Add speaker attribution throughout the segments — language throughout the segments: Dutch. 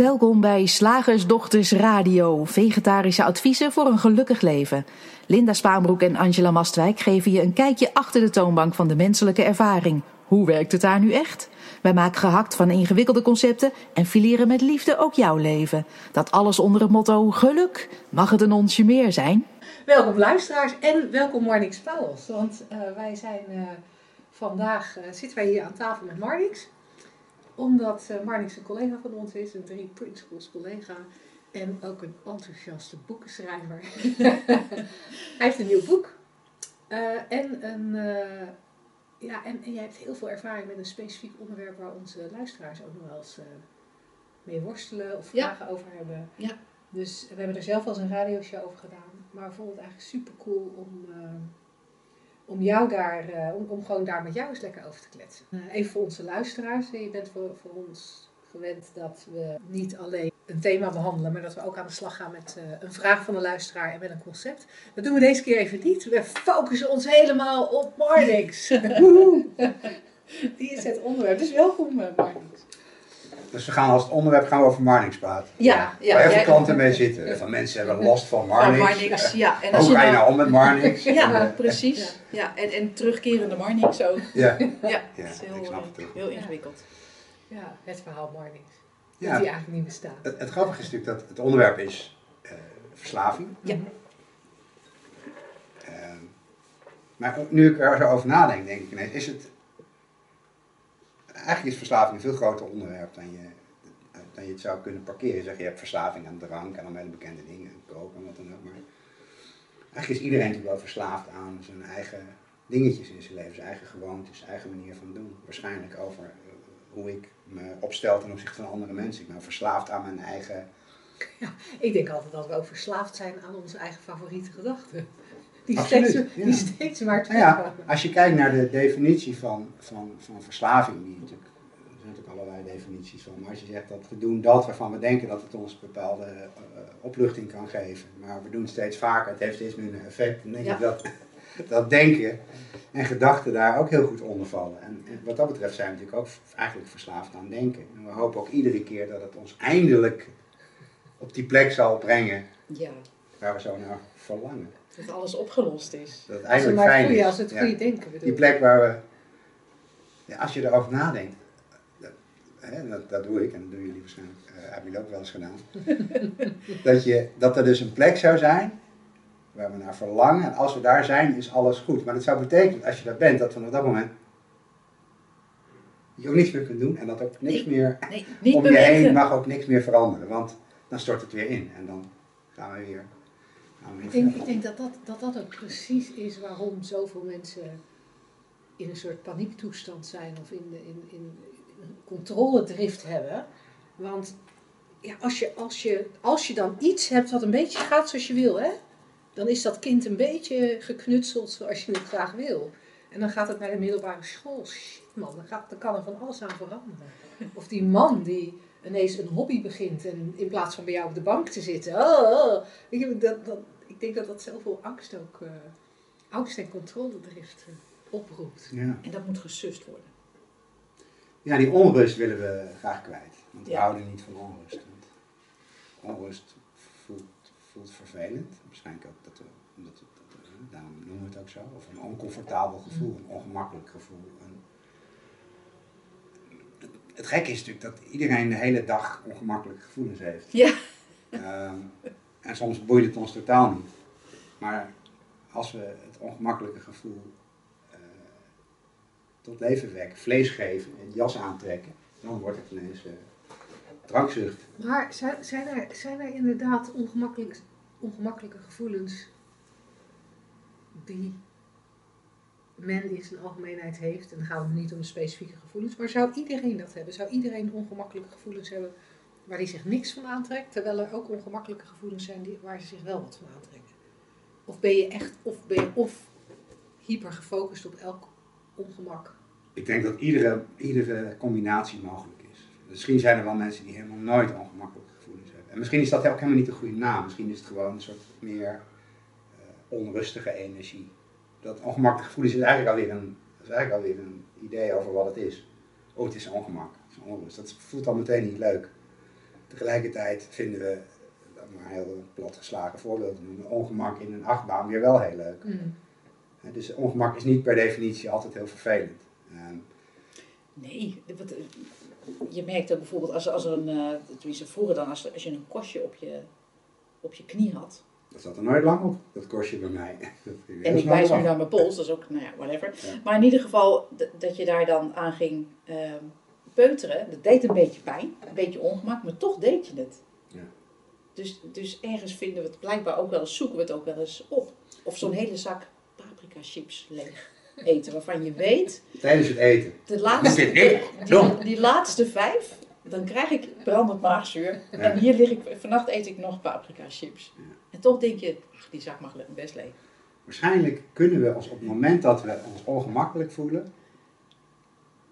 Speaker 1: Welkom bij Slagersdochters Radio, vegetarische adviezen voor een gelukkig leven. Linda Spaanbroek en Angela Mastwijk geven je een kijkje achter de toonbank van de menselijke ervaring. Hoe werkt het daar nu echt? Wij maken gehakt van ingewikkelde concepten en fileren met liefde ook jouw leven. Dat alles onder het motto geluk. Mag het een onsje meer zijn?
Speaker 2: Welkom luisteraars en welkom Marnix Pauwels. Want uh, wij zijn uh, vandaag, uh, zitten wij hier aan tafel met Marnix omdat uh, Marnix een collega van ons is, een drie principles collega. En ook een enthousiaste boekenschrijver. Hij heeft een nieuw boek. Uh, en, een, uh, ja, en, en jij hebt heel veel ervaring met een specifiek onderwerp waar onze luisteraars ook nog wel eens mee worstelen of vragen ja. over hebben.
Speaker 1: Ja.
Speaker 2: Dus we hebben er zelf al eens een radioshow over gedaan. Maar we vonden het eigenlijk super cool om om jou daar, uh, om, om gewoon daar met jou eens lekker over te kletsen. Uh, even voor onze luisteraars. Je bent voor, voor ons gewend dat we niet alleen een thema behandelen, maar dat we ook aan de slag gaan met uh, een vraag van de luisteraar en met een concept. Dat doen we deze keer even niet. We focussen ons helemaal op Marnix. Die is het onderwerp. Dus welkom Marnix.
Speaker 3: Dus we gaan als het onderwerp gaan we over Marnix praten.
Speaker 2: Ja, ja.
Speaker 3: Waar even klanten mee zitten. Van mensen hebben last van Marnix.
Speaker 1: Van Marnix, ja.
Speaker 3: En als Hoe ga je nou om met Marnix?
Speaker 1: ja, en, precies. Ja. En, en terugkerende Marnix ook.
Speaker 3: Ja,
Speaker 1: ja.
Speaker 3: ja
Speaker 1: is heel,
Speaker 3: ik snap het ook.
Speaker 1: Heel ingewikkeld.
Speaker 2: Ja, het verhaal Marnix. Dat die eigenlijk niet bestaat.
Speaker 3: Het, het, grappige is natuurlijk dat het onderwerp is uh, verslaving.
Speaker 2: Ja.
Speaker 3: Uh, maar nu ik er zo over nadenk, denk ik ineens, is het eigenlijk is verslaving een veel groter onderwerp dan je, dan je het zou kunnen parkeren. Zeg je hebt verslaving aan drank en aan bekende dingen, koken en wat dan ook. Maar eigenlijk is iedereen natuurlijk wel verslaafd aan zijn eigen dingetjes in zijn leven, zijn eigen gewoontes, zijn eigen manier van doen. Waarschijnlijk over uh, hoe ik me opstel ten opzichte van andere mensen. Ik ben verslaafd aan mijn eigen.
Speaker 2: Ja, ik denk altijd dat we ook verslaafd zijn aan onze eigen favoriete gedachten. Die
Speaker 3: Absoluut,
Speaker 2: steeds,
Speaker 3: ja.
Speaker 2: die steeds maar
Speaker 3: Nou ja, als je kijkt naar de definitie van, van, van verslaving, die natuurlijk, er zijn natuurlijk allerlei definities van, maar als je zegt dat we doen dat waarvan we denken dat het ons bepaalde uh, opluchting kan geven, maar we doen steeds vaker, het heeft steeds minder effect, dan denk
Speaker 2: Ja.
Speaker 3: ik dat, dat denken en gedachten daar ook heel goed onder vallen. En, en wat dat betreft zijn we natuurlijk ook eigenlijk verslaafd aan denken. En we hopen ook iedere keer dat het ons eindelijk op die plek zal brengen
Speaker 1: Ja,
Speaker 3: waar we zo naar verlangen.
Speaker 1: Dat alles opgelost is.
Speaker 3: Dat het
Speaker 2: Als het
Speaker 3: fijn is.
Speaker 2: als het
Speaker 3: Ja.
Speaker 2: goede denken bedoel
Speaker 3: Die plek waar we, ja, als je erover nadenkt, dat, hè, dat, dat doe ik en dat doen jullie waarschijnlijk, eh hebben jullie ook wel eens gedaan, dat, je, dat er dus een plek zou zijn waar we naar verlangen en als we daar zijn is alles goed. Maar dat zou betekenen, als je daar bent, dat vanaf dat moment je ook niks meer kunt doen en dat ook niks
Speaker 1: Nee.
Speaker 3: meer
Speaker 1: Nee, niet
Speaker 3: om je heen mag ook niks meer veranderen, want dan stort het weer in en dan gaan we weer
Speaker 2: Ik denk, ik denk dat, dat, dat dat ook precies is waarom zoveel mensen in een soort paniektoestand zijn of in, in, in een controledrift hebben. Want ja, als, je, als, je, als je dan iets hebt wat een beetje gaat zoals je wil, hè, dan is dat kind een beetje geknutseld zoals je het graag wil. En dan gaat het naar de middelbare school. Shit man, dan, gaat, dan kan er van alles aan veranderen. Of die man die ineens een hobby begint en in plaats van bij jou op de bank te zitten. Oh, oh. Weet je, dat, dat, ik denk dat dat zoveel angst ook, eh, angst en controledrift eh, oproept.
Speaker 3: Ja.
Speaker 1: En dat moet gesust worden.
Speaker 3: Ja, die onrust willen we graag kwijt. Want we
Speaker 1: Ja.
Speaker 3: houden niet van onrust. Want onrust voelt, voelt vervelend. Waarschijnlijk ook dat we, omdat we, dat we- daarom noemen we het ook zo. Of een oncomfortabel gevoel, een ongemakkelijk gevoel. Een- het, gekke is natuurlijk dat iedereen de hele dag ongemakkelijke gevoelens heeft.
Speaker 1: Ja.
Speaker 3: Ehm, en soms boeit het ons totaal niet. Maar als we het ongemakkelijke gevoel eh, tot leven wekken, vlees geven en jas aantrekken, dan wordt het ineens eh, drankzucht.
Speaker 2: Maar zijn, zijn, er, zijn er inderdaad ongemakkelijk, ongemakkelijke gevoelens die men in zijn algemeenheid heeft? En dan gaat het niet om specifieke gevoelens, maar zou iedereen dat hebben? Zou iedereen ongemakkelijke gevoelens hebben waar hij zich niks van aantrekt, terwijl er ook ongemakkelijke gevoelens zijn die, waar ze zich wel wat van aantrekken? Of ben je echt, of ben je of hyper gefocust op elk ongemak?
Speaker 3: Ik denk dat iedere, iedere combinatie mogelijk is. Misschien zijn er wel mensen die helemaal nooit ongemakkelijke gevoelens hebben. En misschien is dat ook helemaal niet de goede naam. Misschien is het gewoon een soort meer eh, onrustige energie. Dat ongemakkelijke gevoelens is eigenlijk alweer een, is eigenlijk alweer een idee over wat het is. Oh, het is ongemak, het is onrust. Dat voelt al meteen niet leuk. Tegelijkertijd vinden we, om maar een heel platgeslagen voorbeeld te noemen, ongemak in een achtbaan weer wel heel leuk.
Speaker 2: Mm.
Speaker 3: Hè, Dus ongemak is niet per definitie altijd heel vervelend. Ehm,
Speaker 4: Nee, wat, je merkt ook bijvoorbeeld als, als er een, eh, tenminste vroeger dan, als, als je een kostje op je, op je knie had.
Speaker 3: Dat zat er nooit lang op, dat kostje bij mij.
Speaker 4: En ik wijs nu naar mijn pols, dat is ook, nou ja, whatever.
Speaker 3: Ja.
Speaker 4: Maar in ieder geval, dat je daar dan aan ging ehm, peuteren, dat deed een beetje pijn, een beetje ongemak, maar toch deed je het.
Speaker 3: Ja.
Speaker 4: Dus, dus ergens vinden we het blijkbaar ook wel eens, zoeken we het ook wel eens op. Of zo'n hele zak paprika chips leeg eten, waarvan je weet,
Speaker 3: Tijdens het eten.
Speaker 4: de laatste, die, die laatste vijf, dan krijg ik brandend maagzuur. En hier lig ik, vannacht eet ik nog paprika chips.
Speaker 3: Ja.
Speaker 4: En toch denk je, ach, die zak mag best leeg.
Speaker 3: Waarschijnlijk kunnen we ons op het moment dat we ons ongemakkelijk voelen,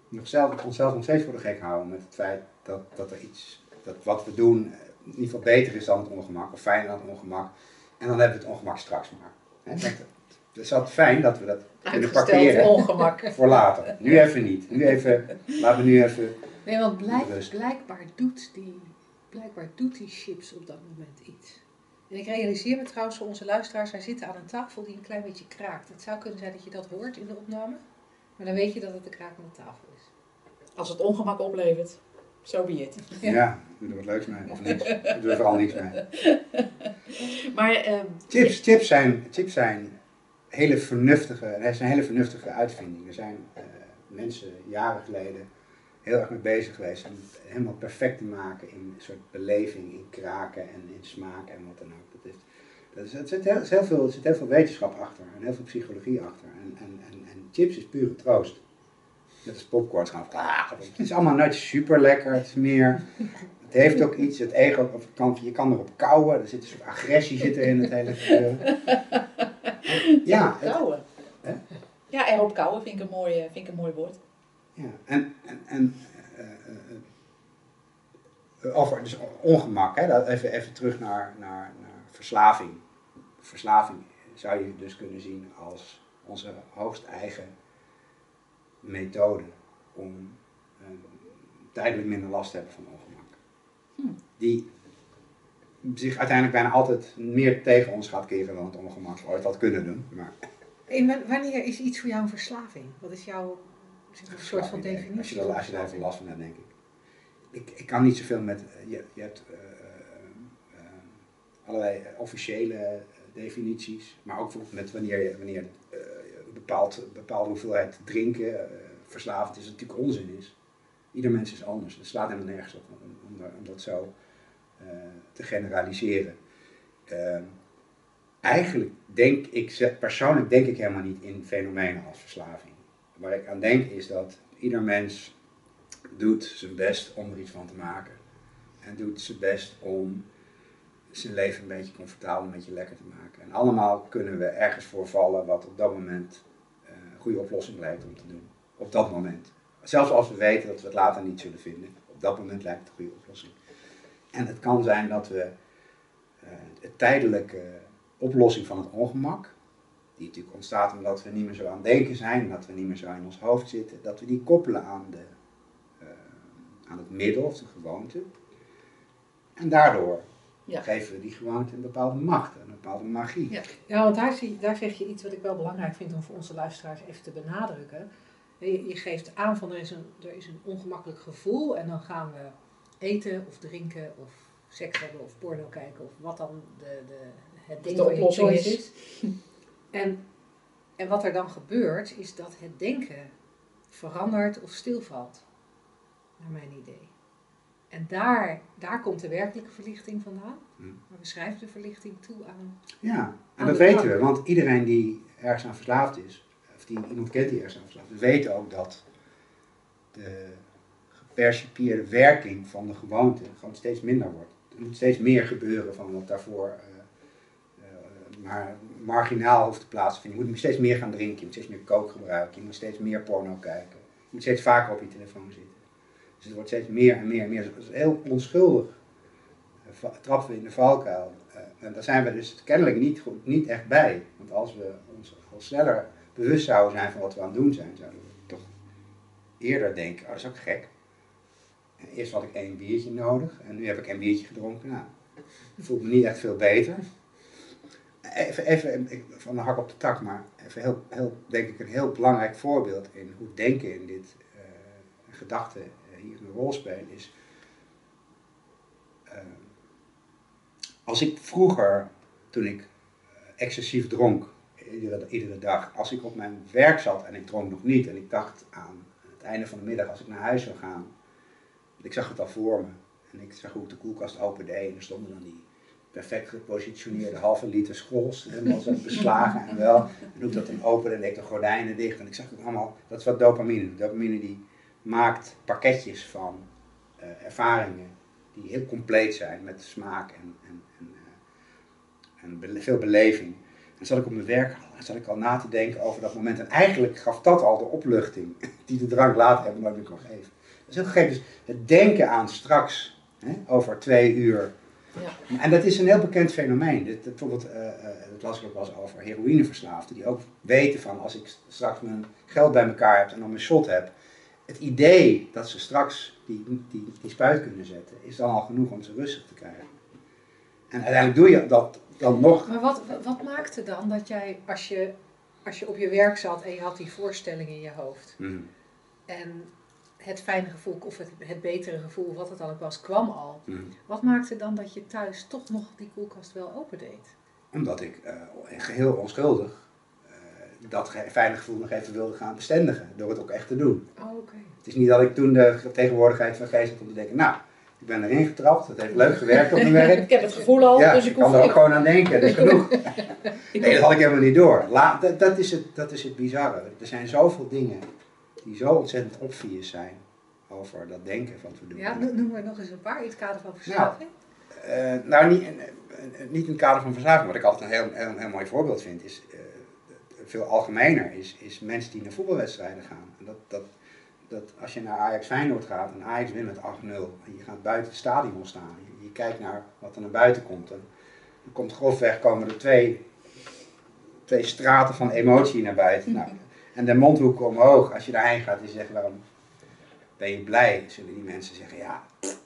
Speaker 3: nog zelf, onszelf nog steeds voor de gek houden met het feit dat, dat er iets, dat wat we doen eh, in ieder geval beter is dan het ongemak, of fijner dan het ongemak. En dan hebben we het ongemak straks maar. Dat, het is altijd fijn dat we dat kunnen parkeren
Speaker 4: ongemak.
Speaker 3: voor later. Nu even niet. Nu even, laten we nu even.
Speaker 2: Nee, want blijk- blijkbaar, doet die, blijkbaar doet die chips op dat moment iets. En ik realiseer me trouwens voor onze luisteraars, wij zitten aan een tafel die een klein beetje kraakt. Het zou kunnen zijn dat je dat hoort in de opname, maar dan weet je dat het de krakende tafel is.
Speaker 4: Als het ongemak oplevert, zo be it.
Speaker 3: Ja,
Speaker 2: Ja.
Speaker 3: doe er wat leuks mee. Of niks. Doe er vooral niks mee.
Speaker 4: Maar ehm,
Speaker 3: Chips, chips, zijn, chips zijn hele vernuftige, het een hele vernuftige uitvinding. Er zijn eh, mensen jaren geleden heel erg mee bezig geweest om het helemaal perfect te maken in een soort beleving, in kraken en in smaak en wat dan ook. Dat is, dat is, er, zit heel, veel, er zit heel veel wetenschap achter en heel veel psychologie achter. En, en, en, en chips is pure troost. Net als popcorn gaan. Het is allemaal nooit super lekker. Het is meer. Het heeft ook iets. Het ego of kan, je kan erop kauwen. Er zit een soort agressie zit er in het hele gebeuren. Ja, het-
Speaker 4: kouwen.
Speaker 3: Hè?
Speaker 4: Ja, erop kouwen vind ik een mooi, vind ik een mooi woord.
Speaker 3: Ja, en, en, en eh, eh, eh, over dus ongemak, hè, dat even, even terug naar, naar, naar verslaving. Verslaving zou je dus kunnen zien als onze hoogst eigen methode om eh, tijdelijk minder last te hebben van ongemak.
Speaker 4: Hmm.
Speaker 3: Die zich uiteindelijk bijna altijd meer tegen ons gaat keren dan het ongemak ooit had kunnen doen. Maar
Speaker 2: wanneer is iets voor jou een verslaving? Wat is jouw een soort van
Speaker 3: Als
Speaker 2: definitie?
Speaker 3: je, er,
Speaker 2: van
Speaker 3: als je daar even last van hebt, denk ik. Ik, ik kan niet zoveel met. eh, Je, je hebt eh, eh, allerlei officiële definities, maar ook met wanneer, je- wanneer een bepaald, bepaalde hoeveelheid drinken verslavend is, natuurlijk onzin is. Ieder mens is anders. Het slaat helemaal nergens op om, om, daar- om dat zo te generaliseren. Eigenlijk denk ik, persoonlijk denk ik helemaal niet in fenomenen als verslaving. Waar ik aan denk is dat ieder mens doet zijn best om er iets van te maken. En doet zijn best om zijn leven een beetje comfortabel, een beetje lekker te maken. En allemaal kunnen we ergens voor vallen wat op dat moment eh, een goede oplossing blijkt om te doen. Op dat moment. Zelfs als we weten dat we het later niet zullen vinden. Op dat moment lijkt het een goede oplossing. En het kan zijn dat we eh, de tijdelijke oplossing van het ongemak, die natuurlijk ontstaat omdat we niet meer zo aan het denken zijn, dat we niet meer zo in ons hoofd zitten, dat we die koppelen aan, de, eh, aan het middel of de gewoonte. En daardoor
Speaker 4: Ja.
Speaker 3: geven we die gewoonte een bepaalde macht, een bepaalde magie.
Speaker 4: Ja.
Speaker 2: Ja, want daar, zie, daar zeg je iets wat ik wel belangrijk vind om voor onze luisteraars even te benadrukken. Je, je geeft aan van er is, een, er is een ongemakkelijk gevoel en dan gaan we eten of drinken of seks hebben of porno kijken of wat dan de, de, het ding
Speaker 4: De
Speaker 2: van je
Speaker 4: oplossing
Speaker 2: choice
Speaker 4: is.
Speaker 2: is. En, en wat er dan gebeurt is dat het denken verandert of stilvalt, naar mijn idee. En daar, daar komt de werkelijke verlichting vandaan.
Speaker 3: Hm.
Speaker 2: Maar we schrijven de verlichting toe aan
Speaker 3: Ja, en
Speaker 2: Aan
Speaker 3: dat weten we, want iedereen die ergens aan verslaafd is, of die iemand kent die ergens aan verslaafd is, weet ook dat de gepercipieerde werking van de gewoonte gewoon steeds minder wordt. Er moet steeds meer gebeuren van wat daarvoor eh, maar marginaal hoeft te plaatsvinden. Je moet steeds meer gaan drinken, je moet steeds meer kook gebruiken, je moet steeds meer porno kijken, je moet steeds vaker op je telefoon zitten. Dus het wordt steeds meer en meer en meer. Het is heel onschuldig. Eh, Trappen we in de valkuil. Eh, en daar zijn we dus kennelijk niet, goed, niet echt bij. Want als we ons al sneller bewust zouden zijn van wat we aan het doen zijn, zouden we toch eerder denken, oh, dat is ook gek. Eerst had ik één biertje nodig en nu heb ik één biertje gedronken. Nou, ik voel me niet echt veel beter. Even, even van de hak op de tak, maar even heel, heel, denk ik een heel belangrijk voorbeeld in hoe denken in dit eh gedachte eh, hier een rol spelen is. eh, als ik vroeger, toen ik excessief dronk, iedere, iedere dag, als ik op mijn werk zat en ik dronk nog niet en ik dacht aan het einde van de middag als ik naar huis zou gaan, ik zag het al voor me en ik zag hoe ik de koelkast opende en er stonden dan die perfect gepositioneerde halve liter schools, helemaal zo beslagen en wel. En hoe ik dat dan opende en deed de gordijnen dicht en ik zag het allemaal, dat is wat dopamine. Dopamine die maakt pakketjes van eh, ervaringen die heel compleet zijn met smaak en, en, en, eh, en veel beleving. En zat ik op mijn werk al, zat ik al na te denken over dat moment. En eigenlijk gaf dat al de opluchting die de drank later hebben nooit meer kon geven. Dat is gegeven. Dus het denken aan straks, hè, over twee uur.
Speaker 4: Ja.
Speaker 3: En dat is een heel bekend fenomeen. Dit bijvoorbeeld, eh, dat las ik ook wel eens over heroïneverslaafden. Die ook weten van als ik straks mijn geld bij elkaar heb en dan mijn shot heb. Het idee dat ze straks die, die, die spuit kunnen zetten, is dan al genoeg om ze rustig te krijgen. En uiteindelijk doe je dat dan nog.
Speaker 2: Maar wat, wat maakte dan dat jij, als je, als je op je werk zat en je had die voorstelling in je hoofd,
Speaker 3: Mhm.
Speaker 2: en het fijne gevoel, of het, het betere gevoel, wat het dan ook was, kwam al.
Speaker 3: Mhm.
Speaker 2: Wat maakte dan dat je thuis toch nog die koelkast wel opendeed?
Speaker 3: Omdat ik eh, geheel onschuldig eh, dat ge- fijne gevoel nog even wilde gaan bestendigen. Door het ook echt te doen.
Speaker 2: Oh, oké.
Speaker 3: Het is niet dat ik toen de tegenwoordigheid van geest had om te denken, nou, ik ben erin getrapt, het heeft leuk gewerkt op mijn werk.
Speaker 4: Ik heb het gevoel al,
Speaker 3: Ja,
Speaker 4: dus
Speaker 3: ik
Speaker 4: ik
Speaker 3: kan er ook
Speaker 4: ik,
Speaker 3: gewoon aan denken, dat is genoeg. Nee, dat had ik helemaal niet door. La, dat, dat, is het, dat is het bizarre. Er zijn zoveel dingen die zo ontzettend obvious zijn over dat denken wat we doen.
Speaker 2: Ja, no- noem maar nog eens een paar in het kader van
Speaker 3: Nou,
Speaker 2: verslaving.
Speaker 3: Eh, nou, niet, eh, eh, niet in het kader van verzaving. Wat ik altijd een heel, heel, heel mooi voorbeeld vind, is veel algemener, is, is mensen die naar voetbalwedstrijden gaan. En dat, dat, dat als je naar Ajax Feyenoord gaat en Ajax wint met 8-0 en je gaat buiten het stadion staan, je, je kijkt naar wat er naar buiten komt, dan, dan komt grofweg komen er twee, twee straten van emotie naar buiten. Nou, en de mondhoeken omhoog, als je daarheen gaat en je zegt waarom ben je blij, zullen die mensen zeggen ja,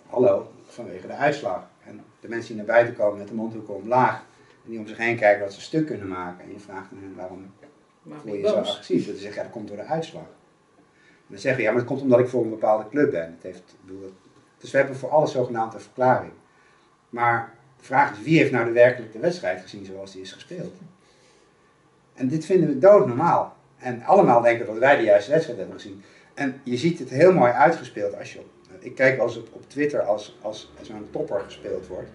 Speaker 3: hallo, vanwege de uitslag. En de mensen die naar buiten komen met de mondhoeken omlaag en die om zich heen kijken wat ze stuk kunnen maken. En je vraagt aan hen waarom
Speaker 4: maar
Speaker 3: voel je je zo agressief. Dat ze zeggen ja, dat komt door de uitslag. En dan zeggen ja, maar dat komt omdat ik voor een bepaalde club ben. Het heeft, bedoel, dus we hebben voor alles zogenaamd een verklaring. Maar de vraag is wie heeft nou de werkelijke wedstrijd gezien zoals die is gespeeld? En dit vinden we doodnormaal. En allemaal denken dat wij de juiste wedstrijd hebben gezien. En je ziet het heel mooi uitgespeeld als je op. Ik kijk wel eens op, Twitter als, als, als zo'n topper gespeeld wordt.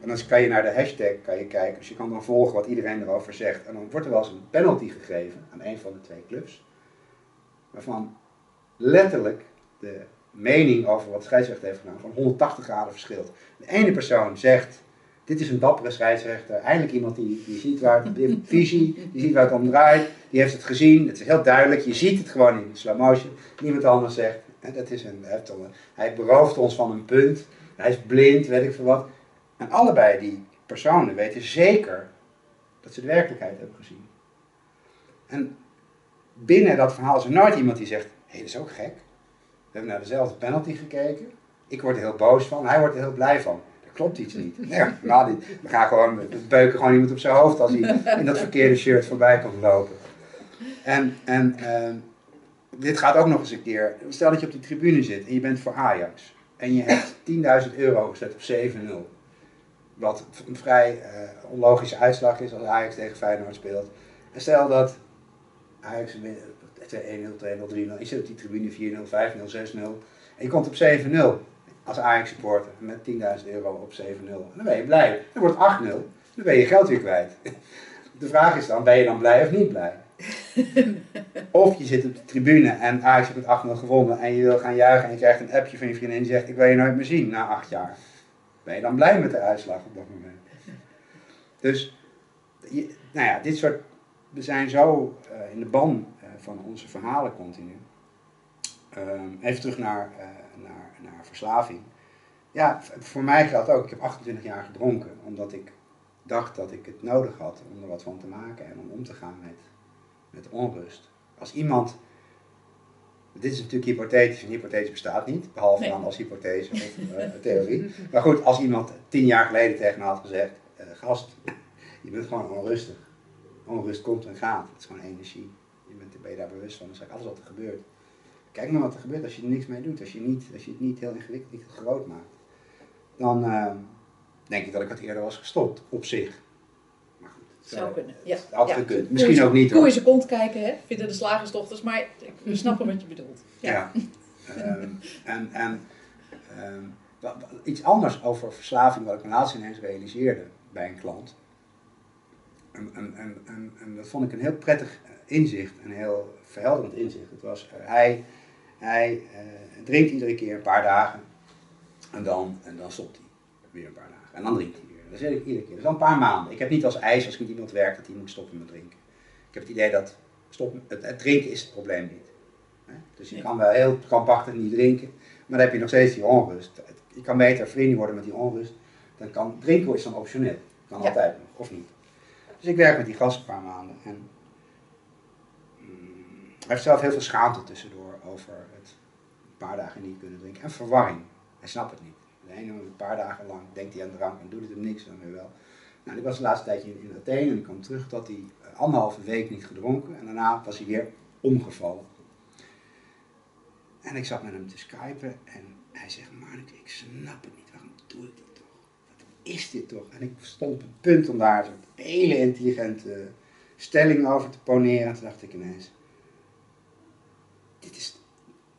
Speaker 3: En dan kan je naar de hashtag kan je kijken. Dus je kan dan volgen wat iedereen erover zegt. En dan wordt er wel eens een penalty gegeven aan een van de twee clubs. Waarvan letterlijk de mening over wat scheidsrechter heeft gedaan van 180 graden verschilt. De ene persoon zegt, dit is een dappere scheidsrechter. Eindelijk iemand die, die ziet waar heeft visie, die ziet waar het om draait. Die heeft het gezien, het is heel duidelijk. Je ziet het gewoon in slow motion. Niemand anders zegt, hè, dat is een, hij berooft ons van een punt. Hij is blind, weet ik veel wat. En allebei die personen weten zeker dat ze de werkelijkheid hebben gezien. En binnen dat verhaal is er nooit iemand die zegt: hé, dat is ook gek. We hebben naar dezelfde penalty gekeken. Ik word er heel boos van, hij wordt er heel blij van. Klopt iets niet. Nee, niet. We gaan gewoon, beuken gewoon iemand op zijn hoofd als hij in dat verkeerde shirt voorbij komt lopen. En, en ehm, dit gaat ook nog eens een keer. Stel dat je op die tribune zit en je bent voor Ajax. En je hebt 10.000 euro gezet op 7-0. Wat een vrij eh, onlogische uitslag is als Ajax tegen Feyenoord speelt. En stel dat Ajax wint 1-0, 2-0, 3-0. Je zit op die tribune 4-0, 5-0, 6-0. En je komt op 7-0 als Ajax supporter met 10.000 euro op 7-0. En dan ben je blij. Dan wordt 8-0. Dan ben je geld weer kwijt. De vraag is dan, ben je dan blij of niet blij? Of je zit op de tribune en Ajax heeft met 8-0 gewonnen en je wil gaan juichen en je krijgt een appje van je vriendin die zegt ik wil je nooit meer zien na acht jaar. Ben je dan blij met de uitslag op dat moment? Dus, nou ja, dit soort, we zijn zo eh, in de ban eh, van onze verhalen continu. Ehm, even terug naar, eh, naar, naar verslaving. Ja, voor mij geldt ook, ik heb 28 jaar gedronken omdat ik dacht dat ik het nodig had om er wat van te maken en om om te gaan met, met onrust. Als iemand Dit is natuurlijk hypothetisch en hypothetisch bestaat niet, behalve
Speaker 4: Nee.
Speaker 3: dan als hypothese of eh, theorie. Maar goed, als iemand tien jaar geleden tegen me had gezegd, eh, gast, je bent gewoon onrustig. Onrust komt en gaat, het is gewoon energie. Je bent, ben je daar bewust van, dan zeg ik alles wat er gebeurt. Kijk maar wat er gebeurt als je er niks mee doet, als je, niet, als je het niet heel ingewikkeld, niet groot maakt. Dan eh, denk ik dat ik wat eerder was gestopt, op zich. Maar goed, het,
Speaker 4: Zou kunnen. Ja.
Speaker 3: het had
Speaker 4: ja.
Speaker 3: gekund. Misschien ook niet
Speaker 4: Koe zijn kont kijken, hè? Vinden de slagersdochters, maar we snappen wat je bedoelt.
Speaker 3: Ja. Ehm, en en ehm, iets anders over verslaving, wat ik me laatst ineens realiseerde bij een klant. En, en, en, en, en dat vond ik een heel prettig inzicht, een heel verhelderend inzicht. Het was, eh, hij hij eh, drinkt iedere keer een paar dagen en dan, en dan stopt hij weer een paar dagen. En dan drinkt hij weer. Dat is iedere iedere keer. Dat is al een paar maanden. Ik heb niet als eis als ik met iemand werk dat hij moet stoppen met drinken. Ik heb het idee dat stoppen, het, het drinken is het probleem niet. Hè? Dus je
Speaker 4: Nee.
Speaker 3: kan wel heel krampachtig niet drinken, maar dan heb je nog steeds die onrust. Je kan beter vrienden worden met die onrust. Dan kan, drinken is dan optioneel. Kan
Speaker 4: Ja.
Speaker 3: altijd nog, of niet. Dus ik werk met die gast een paar maanden. En, mm, hij heeft zelf heel veel schaamte tussendoor over het een paar dagen niet kunnen drinken. En verwarring. Hij snapt het niet. De ene een paar dagen lang denkt hij aan drank en doet het hem niks dan weer wel. Nou, ik was de laatste tijdje in, in Athene en ik kwam terug dat hij eh, anderhalve week niet gedronken en daarna was hij weer omgevallen. En ik zat met hem te skypen en hij zegt, Marnik, ik snap het niet, waarom doe ik dat toch? Wat is dit toch? En ik stond op het punt om daar een hele intelligente stelling over te poneren. En toen dacht ik ineens, dit is,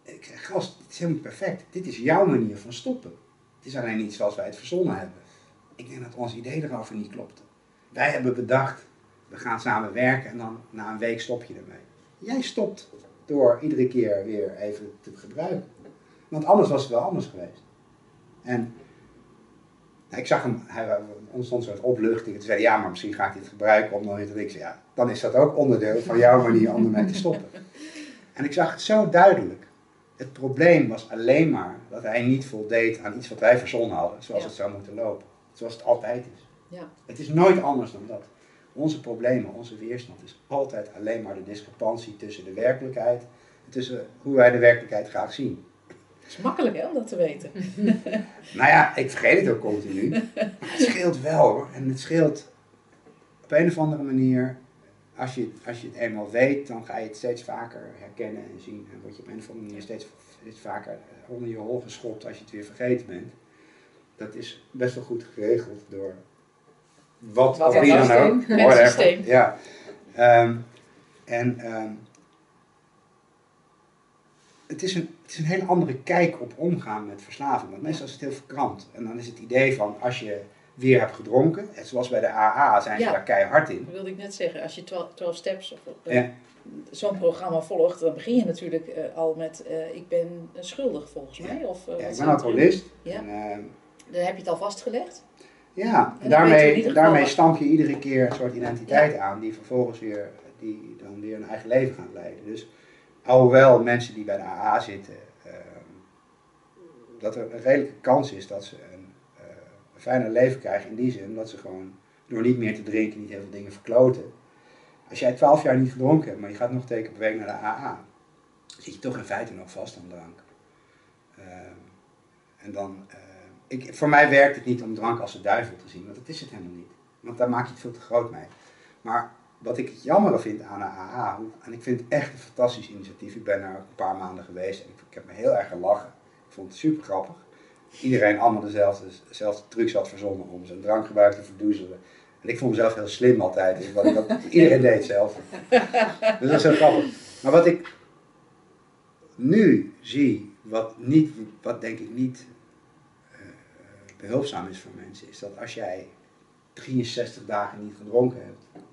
Speaker 3: ik zeg, gast, dit is helemaal perfect. Dit is jouw manier van stoppen. Het is alleen niet zoals wij het verzonnen hebben. Ik denk dat ons idee erover niet klopte. Wij hebben bedacht, we gaan samen werken en dan na een week stop je ermee. Jij stopt door iedere keer weer even te gebruiken. Want anders was het wel anders geweest. En nou, ik zag hem, hij ontstond een soort opluchting. Toen zei ja, maar misschien ga ik dit gebruiken om dan weer te Ja, dan is dat ook onderdeel van jouw manier om ermee te stoppen. En ik zag het zo duidelijk. Het probleem was alleen maar dat hij niet voldeed aan iets wat wij verzonnen hadden, zoals
Speaker 4: Ja.
Speaker 3: het zou moeten lopen. Zoals het altijd is.
Speaker 4: Ja.
Speaker 3: Het is nooit anders dan dat. Onze problemen, onze weerstand is altijd alleen maar de discrepantie tussen de werkelijkheid en tussen hoe wij de werkelijkheid graag zien.
Speaker 4: Het is makkelijk hè, om dat te weten.
Speaker 3: Nou ja, ik vergeet het ook continu. Maar het scheelt wel hoor. En het scheelt op een of andere manier. Als je, als je het eenmaal weet, dan ga je het steeds vaker herkennen en zien. En word je op een of andere manier steeds, steeds vaker onder je hol geschopt als je het weer vergeten bent. Dat is best wel goed geregeld door wat,
Speaker 4: Wat
Speaker 3: of wie dan ook.
Speaker 4: Het systeem.
Speaker 3: Ja. Ehm, en ehm, het, is een, het is een hele andere kijk op omgaan met verslaving. Want meestal is het heel verkrampt. En dan is het idee van als je weer hebt gedronken, en zoals bij de AA zijn ze
Speaker 4: Ja.
Speaker 3: daar keihard in.
Speaker 4: Dat wilde ik net zeggen. Als je 12, 12 steps of eh,
Speaker 3: Ja.
Speaker 4: zo'n programma volgt, dan begin je natuurlijk eh, al met eh, ik ben schuldig volgens mij. Of,
Speaker 3: ik ben alcoholist. En, ehm,
Speaker 4: Dan heb je het al vastgelegd.
Speaker 3: ja,
Speaker 4: En
Speaker 3: daarmee, daarmee stamp je iedere keer een soort identiteit aan die vervolgens weer, die dan weer een eigen leven gaat leiden. Dus alhoewel mensen die bij de AA zitten, ehm, dat er een redelijke kans is dat ze een fijner leven krijgen in die zin dat ze gewoon door niet meer te drinken niet heel veel dingen verkloten. Als jij twaalf jaar niet gedronken hebt, maar je gaat nog keer per naar de AA, zit je toch in feite nog vast aan drank. Ehm, en dan, eh, ik, voor mij werkt het niet om drank als de duivel te zien, want dat is het helemaal niet. Want daar maak je het veel te groot mee. Maar wat ik het jammer vind aan de AA, en ik vind het echt een fantastisch initiatief. Ik ben ook een paar maanden geweest en ik, ik heb me heel erg gelachen. Ik vond het super grappig. Iedereen allemaal dezelfde, dezelfde trucs had verzonnen om zijn drankgebruik te verdoezelen. En ik vond mezelf heel slim altijd. Dus wat iedereen deed hetzelfde. Dus dat is heel grappig. Maar wat ik nu zie, wat, niet, wat denk ik niet eh, behulpzaam is voor mensen, is dat als jij 63 dagen niet gedronken hebt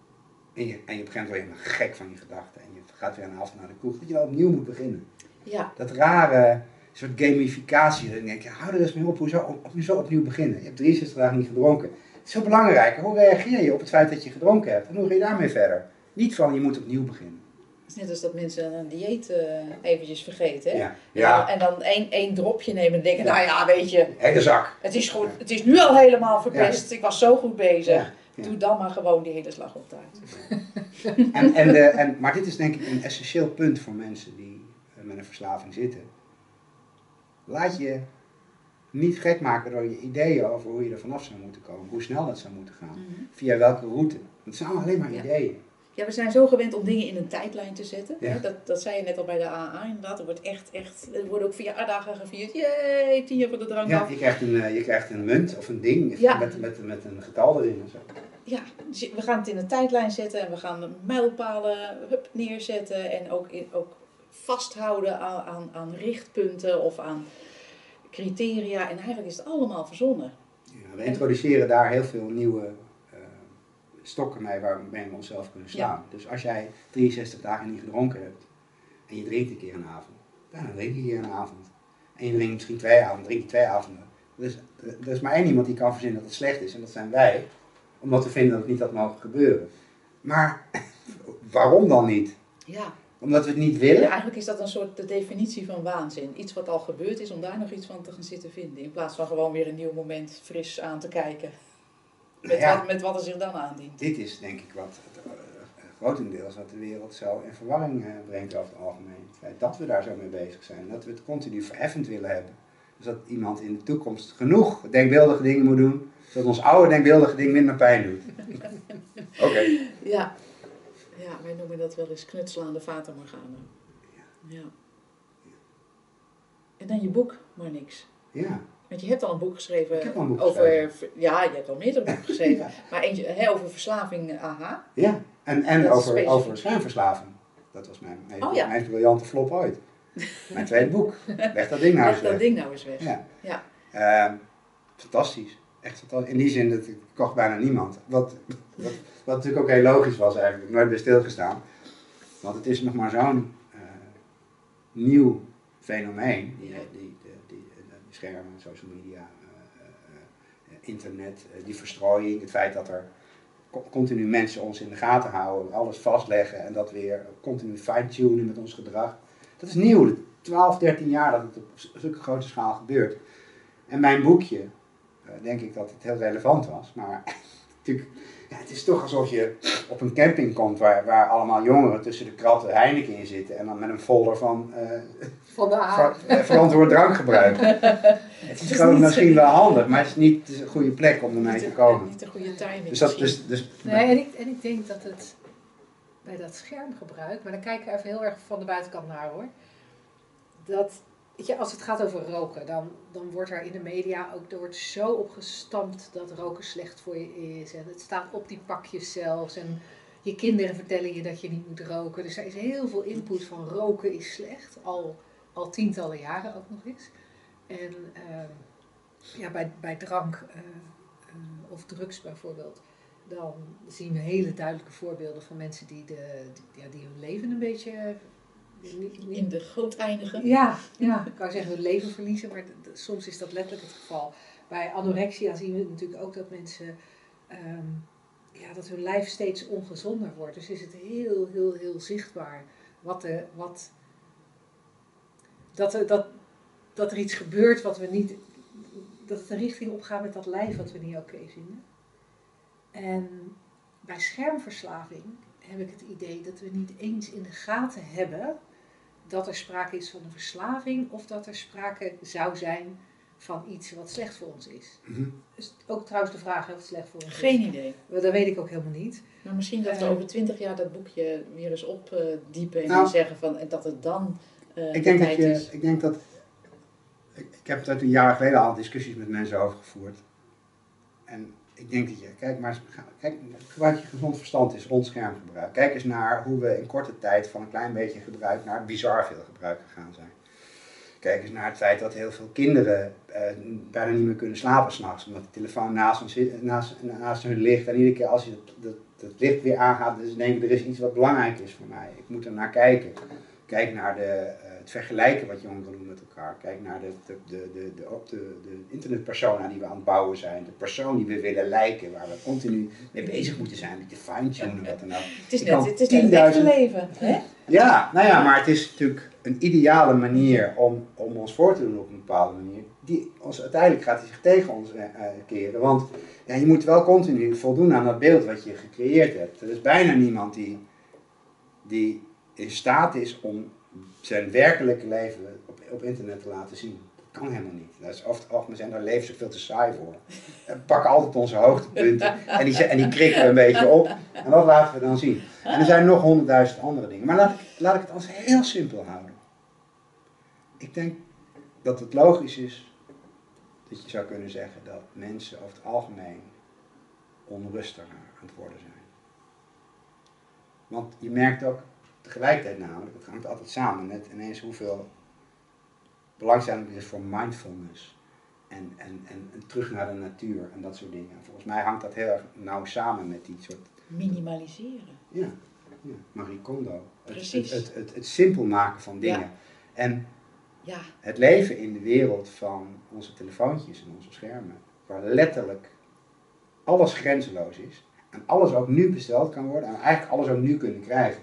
Speaker 3: en je, en je word je helemaal gek van je gedachten en je gaat weer een avond naar de kroeg, dat je dan opnieuw moet beginnen.
Speaker 4: Ja,
Speaker 3: Dat rare soort gamificatie, dan denk je, hou er eens mee op, hoezo, op, hoezo opnieuw beginnen? Je hebt 63 dagen niet gedronken. Het is zo belangrijk, hoe reageer je op het feit dat je gedronken hebt en hoe ga je daarmee verder? Niet van, je moet opnieuw beginnen.
Speaker 4: het is net als dat mensen een dieet eh, eventjes vergeten. Hè?
Speaker 3: Ja,
Speaker 4: Ja, en dan één, één dropje nemen en denken,
Speaker 3: Ja.
Speaker 4: nou ja, weet je,
Speaker 3: hele zak.
Speaker 4: het is, het is nu al helemaal verpest. Ik was zo goed bezig. Doe dan maar gewoon die hele slag op taart.
Speaker 3: En, en de, en, maar dit is denk ik een essentieel punt voor mensen die eh, met een verslaving zitten, laat je niet gek maken door je ideeën over hoe je er vanaf zou moeten komen, hoe snel dat zou moeten gaan,
Speaker 4: Mhm.
Speaker 3: via welke route. Het zijn allemaal alleen maar
Speaker 4: Ja.
Speaker 3: ideeën.
Speaker 4: Ja, we zijn zo gewend om dingen in een tijdlijn te zetten.
Speaker 3: Ja.
Speaker 4: Hè? Dat, dat zei je net al bij de AA inderdaad. Er wordt echt, echt, er worden ook verjaardagen gevierd. Jee, tien jaar van de drank
Speaker 3: Ja,
Speaker 4: af.
Speaker 3: je krijgt, een, eh, je krijgt een munt of een ding
Speaker 4: Ja.
Speaker 3: met, met, met een getal erin en zo.
Speaker 4: Ja, dus we gaan het in een tijdlijn zetten en we gaan mijlpalen hup, neerzetten. En ook, in, ook vasthouden aan, aan, aan richtpunten of aan criteria. En eigenlijk is het allemaal verzonnen.
Speaker 3: Ja, we introduceren daar heel veel nieuwe eh, stokken mee waarmee we onszelf kunnen slaan. Dus als jij 63 dagen niet gedronken hebt en je drinkt een keer een avond, dan drink je een keer een avond. En je drinkt misschien twee avonden, drink je twee avonden. Dus er is maar één iemand die kan verzinnen dat het slecht is en dat zijn wij. Omdat we vinden dat het niet had mogen gebeuren. Maar waarom dan niet?
Speaker 4: Ja.
Speaker 3: Omdat we het niet
Speaker 4: ja,
Speaker 3: willen?
Speaker 4: eigenlijk is dat een soort de definitie van waanzin. Iets wat al gebeurd is, om daar nog iets van te gaan zitten vinden. In plaats van gewoon weer een nieuw moment fris aan te kijken. Met,
Speaker 3: ja.
Speaker 4: wat, met wat er zich dan aandient.
Speaker 3: Dit is denk ik wat eh, grotendeels wat de wereld zo in verwarring eh, brengt over het algemeen. Het feit dat we daar zo mee bezig zijn. Dat we het continu verheffend willen hebben. Dus dat iemand in de toekomst genoeg denkbeeldige dingen moet doen, zodat ons oude denkbeeldige ding minder pijn doet. Oké.
Speaker 4: Ja. Ja, wij noemen dat wel eens knutselen aan de Fata Morgana. Ja. En dan je boek, maar niks.
Speaker 3: Ja.
Speaker 4: Want je hebt al een boek geschreven
Speaker 3: Ik heb al een boek
Speaker 4: over.
Speaker 3: geschreven.
Speaker 4: Ja, je hebt al meerdere boeken geschreven.
Speaker 3: Ja.
Speaker 4: Maar eentje hè, over verslaving, eh, aha.
Speaker 3: ja. En, en
Speaker 4: Dat
Speaker 3: over, over schuimverslaving. Dat was mijn, mijn,
Speaker 4: Oh ja.
Speaker 3: mijn briljante flop ooit. Mijn tweede boek. Leg dat ding nou eens
Speaker 4: Leg dat
Speaker 3: weg.
Speaker 4: ding nou eens weg.
Speaker 3: Ja.
Speaker 4: Ja.
Speaker 3: Ehm, fantastisch. Echt fantastisch. In die zin dat ik kocht bijna niemand. Wat, wat, wat natuurlijk ook heel logisch was eigenlijk. Nooit bij stilgestaan. Want het is nog maar zo'n eh, nieuw fenomeen. Die,
Speaker 4: Ja.
Speaker 3: die, die, die, die schermen, social media, eh, eh, eh, internet, eh, die verstrooiing. Het feit dat er co- continu mensen ons in de gaten houden. Alles vastleggen en dat weer continu fine-tunen met ons gedrag. Dat is nieuw. 12, 13 jaar dat het op zulke grote schaal gebeurt. En mijn boekje, eh, denk ik dat het heel relevant was. Maar natuurlijk, ja, het is toch alsof je op een camping komt waar, waar allemaal jongeren tussen de kratten Heineken in zitten. En dan met een folder van eh,
Speaker 2: Van de
Speaker 3: ver- eh, verantwoord drankgebruik. het is gewoon misschien wel handig, maar het is niet een goede plek om ermee te
Speaker 4: de-
Speaker 3: komen.
Speaker 4: Niet de goede timing.
Speaker 3: Dus, dat, dus, dus
Speaker 2: Nee, en ik, en ik denk dat het bij dat schermgebruik, maar dan kijk ik even heel erg van de buitenkant naar hoor. Dat, als het gaat over roken, dan, dan wordt er in de media ook, er zo op gestampt dat roken slecht voor je is. En het staat op die pakjes zelfs. En je kinderen vertellen je dat je niet moet roken. Dus er is heel veel input van roken is slecht, al, al tientallen jaren ook nog eens. En ehm, ja, bij, bij drank eh, eh, of drugs bijvoorbeeld dan zien we hele duidelijke voorbeelden van mensen die, de, ja, die hun leven een beetje.
Speaker 4: In de goot eindigen.
Speaker 2: ja, ja, ik kan zeggen hun leven verliezen, maar soms is dat letterlijk het geval. Bij anorexia zien we natuurlijk ook dat mensen, ehm, ja, dat hun lijf steeds ongezonder wordt. Dus is het heel, heel, heel zichtbaar wat er, wat, dat, er, dat, dat er iets gebeurt wat we niet, dat het een richting opgaat met dat lijf wat we niet oké vinden. En bij schermverslaving heb ik het idee dat we niet eens in de gaten hebben dat er sprake is van een verslaving of dat er sprake zou zijn van iets wat slecht voor ons is.
Speaker 3: Mhm.
Speaker 2: Ook trouwens de vraag of het slecht voor ons
Speaker 4: Geen
Speaker 2: is.
Speaker 4: idee.
Speaker 2: Maar Dat weet ik ook helemaal niet.
Speaker 4: Maar misschien dat we
Speaker 2: Eh.
Speaker 4: over twintig jaar dat boekje weer eens opdiepen en
Speaker 3: Nou.
Speaker 4: dan zeggen van en dat het dan eh
Speaker 3: ik
Speaker 4: de
Speaker 3: denk dat je,
Speaker 4: is.
Speaker 3: ik denk dat, ik, ik heb het een jaar geleden al discussies met mensen over gevoerd. En ik denk dat je, kijk maar, eens- kijk, gebruik je gezond verstand is rond schermgebruik. Kijk eens naar hoe we in korte tijd van een klein beetje gebruik naar bizar veel gebruik gegaan zijn. Kijk eens naar het feit dat heel veel kinderen eh, bijna niet meer kunnen slapen s'nachts, omdat de telefoon naast, zit- naast, naast hun ligt. En iedere keer als je het, licht weer aangaat, dus denken er is iets wat belangrijk is voor mij. Ik moet er naar kijken. Kijk naar de, het vergelijken wat jongeren doen met elkaar. Kijk naar de, de, de, de, de, de, de internetpersona die we aan het bouwen zijn. De persoon die we willen lijken, waar we continu mee bezig moeten zijn. Met je fine-tunen, wat dan ook.
Speaker 4: Het is net, het is net het echte
Speaker 3: 10.000
Speaker 4: leven. Hè?
Speaker 3: Ja, nou ja, maar het is natuurlijk een ideale manier om, om ons voor te doen op een bepaalde manier. Die ons, uiteindelijk gaat die zich tegen ons eh, eh, keren. Want ja, je moet wel continu voldoen aan dat beeld wat je gecreëerd hebt. Er is bijna niemand die, die in staat is om zijn werkelijke leven op, op internet te laten zien. Dat kan helemaal niet. Dat is zijn daar levens veel te saai voor. We pakken altijd onze hoogtepunten en die, en die krikken we een beetje op. En wat laten we dan zien? En er zijn nog honderdduizend andere dingen. Maar laat ik, laat ik het als heel simpel houden. Ik denk dat het logisch is dat je zou kunnen zeggen dat mensen over het algemeen onrustiger aan het worden zijn. Want je merkt ook tegelijkertijd namelijk, het hangt altijd samen met ineens hoeveel belangstelling er is voor mindfulness. En, en, en, en terug naar de natuur en dat soort dingen. Volgens mij hangt dat heel erg nauw samen met die soort.
Speaker 4: Minimaliseren.
Speaker 3: Ja, ja Marie Kondo. Het,
Speaker 4: Precies.
Speaker 3: Het, het, het, het simpel maken van dingen.
Speaker 4: Ja.
Speaker 3: En
Speaker 4: Ja,
Speaker 3: het leven in de wereld van onze telefoontjes en onze schermen, waar letterlijk alles grenzeloos is en alles ook nu besteld kan worden en eigenlijk alles ook nu kunnen krijgen,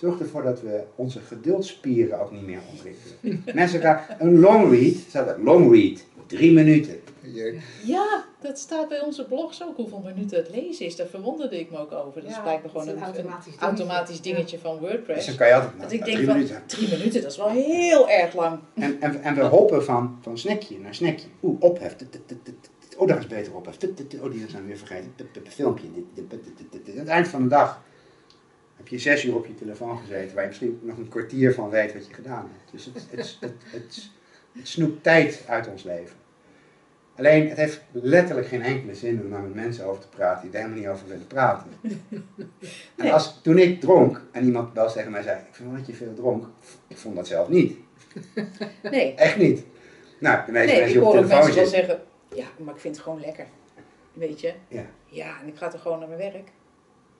Speaker 3: zorgt ervoor dat we onze geduldspieren ook niet meer ontwikkelen. Mensen gaan een long read, staat er long read, drie minuten.
Speaker 4: Ja, dat staat bij onze blogs ook, hoeveel minuten het lezen is. Daar verwonderde ik me ook over. Dat is
Speaker 2: Ja,
Speaker 4: blijkbaar
Speaker 2: dat
Speaker 4: gewoon
Speaker 2: is
Speaker 4: een,
Speaker 2: automatisch dingetje.
Speaker 4: automatisch dingetje van
Speaker 3: Dus
Speaker 4: WordPress.
Speaker 3: dan kan je altijd
Speaker 4: Dat ik denk
Speaker 3: drie
Speaker 4: van,
Speaker 3: minuten.
Speaker 4: drie minuten, dat is wel heel erg lang.
Speaker 3: En, en, en we hoppen van, van snackje naar snackje. Oeh, ophef. Oh, daar is beter ophef. Oh, die zijn we weer vergeten. Filmpje. Het eind van de dag heb je zes uur op je telefoon gezeten, waar je misschien nog een kwartier van weet wat je gedaan hebt. Dus het, het, het, het, het snoept tijd uit ons leven. Alleen, het heeft letterlijk geen enkele zin om daar met mensen over te praten die er helemaal niet over willen praten. En als, toen ik dronk en iemand wel tegen mij zei, ik vind wel dat je veel dronk, ik vond dat zelf niet.
Speaker 4: Nee,
Speaker 3: Echt niet. Nou, de meeste
Speaker 4: nee
Speaker 3: mensen op telefoon
Speaker 4: mensen wel
Speaker 3: zitten.
Speaker 4: zeggen, ja, maar ik vind het gewoon lekker. Weet je?
Speaker 3: Ja.
Speaker 4: Ja, en ik ga er gewoon naar mijn werk.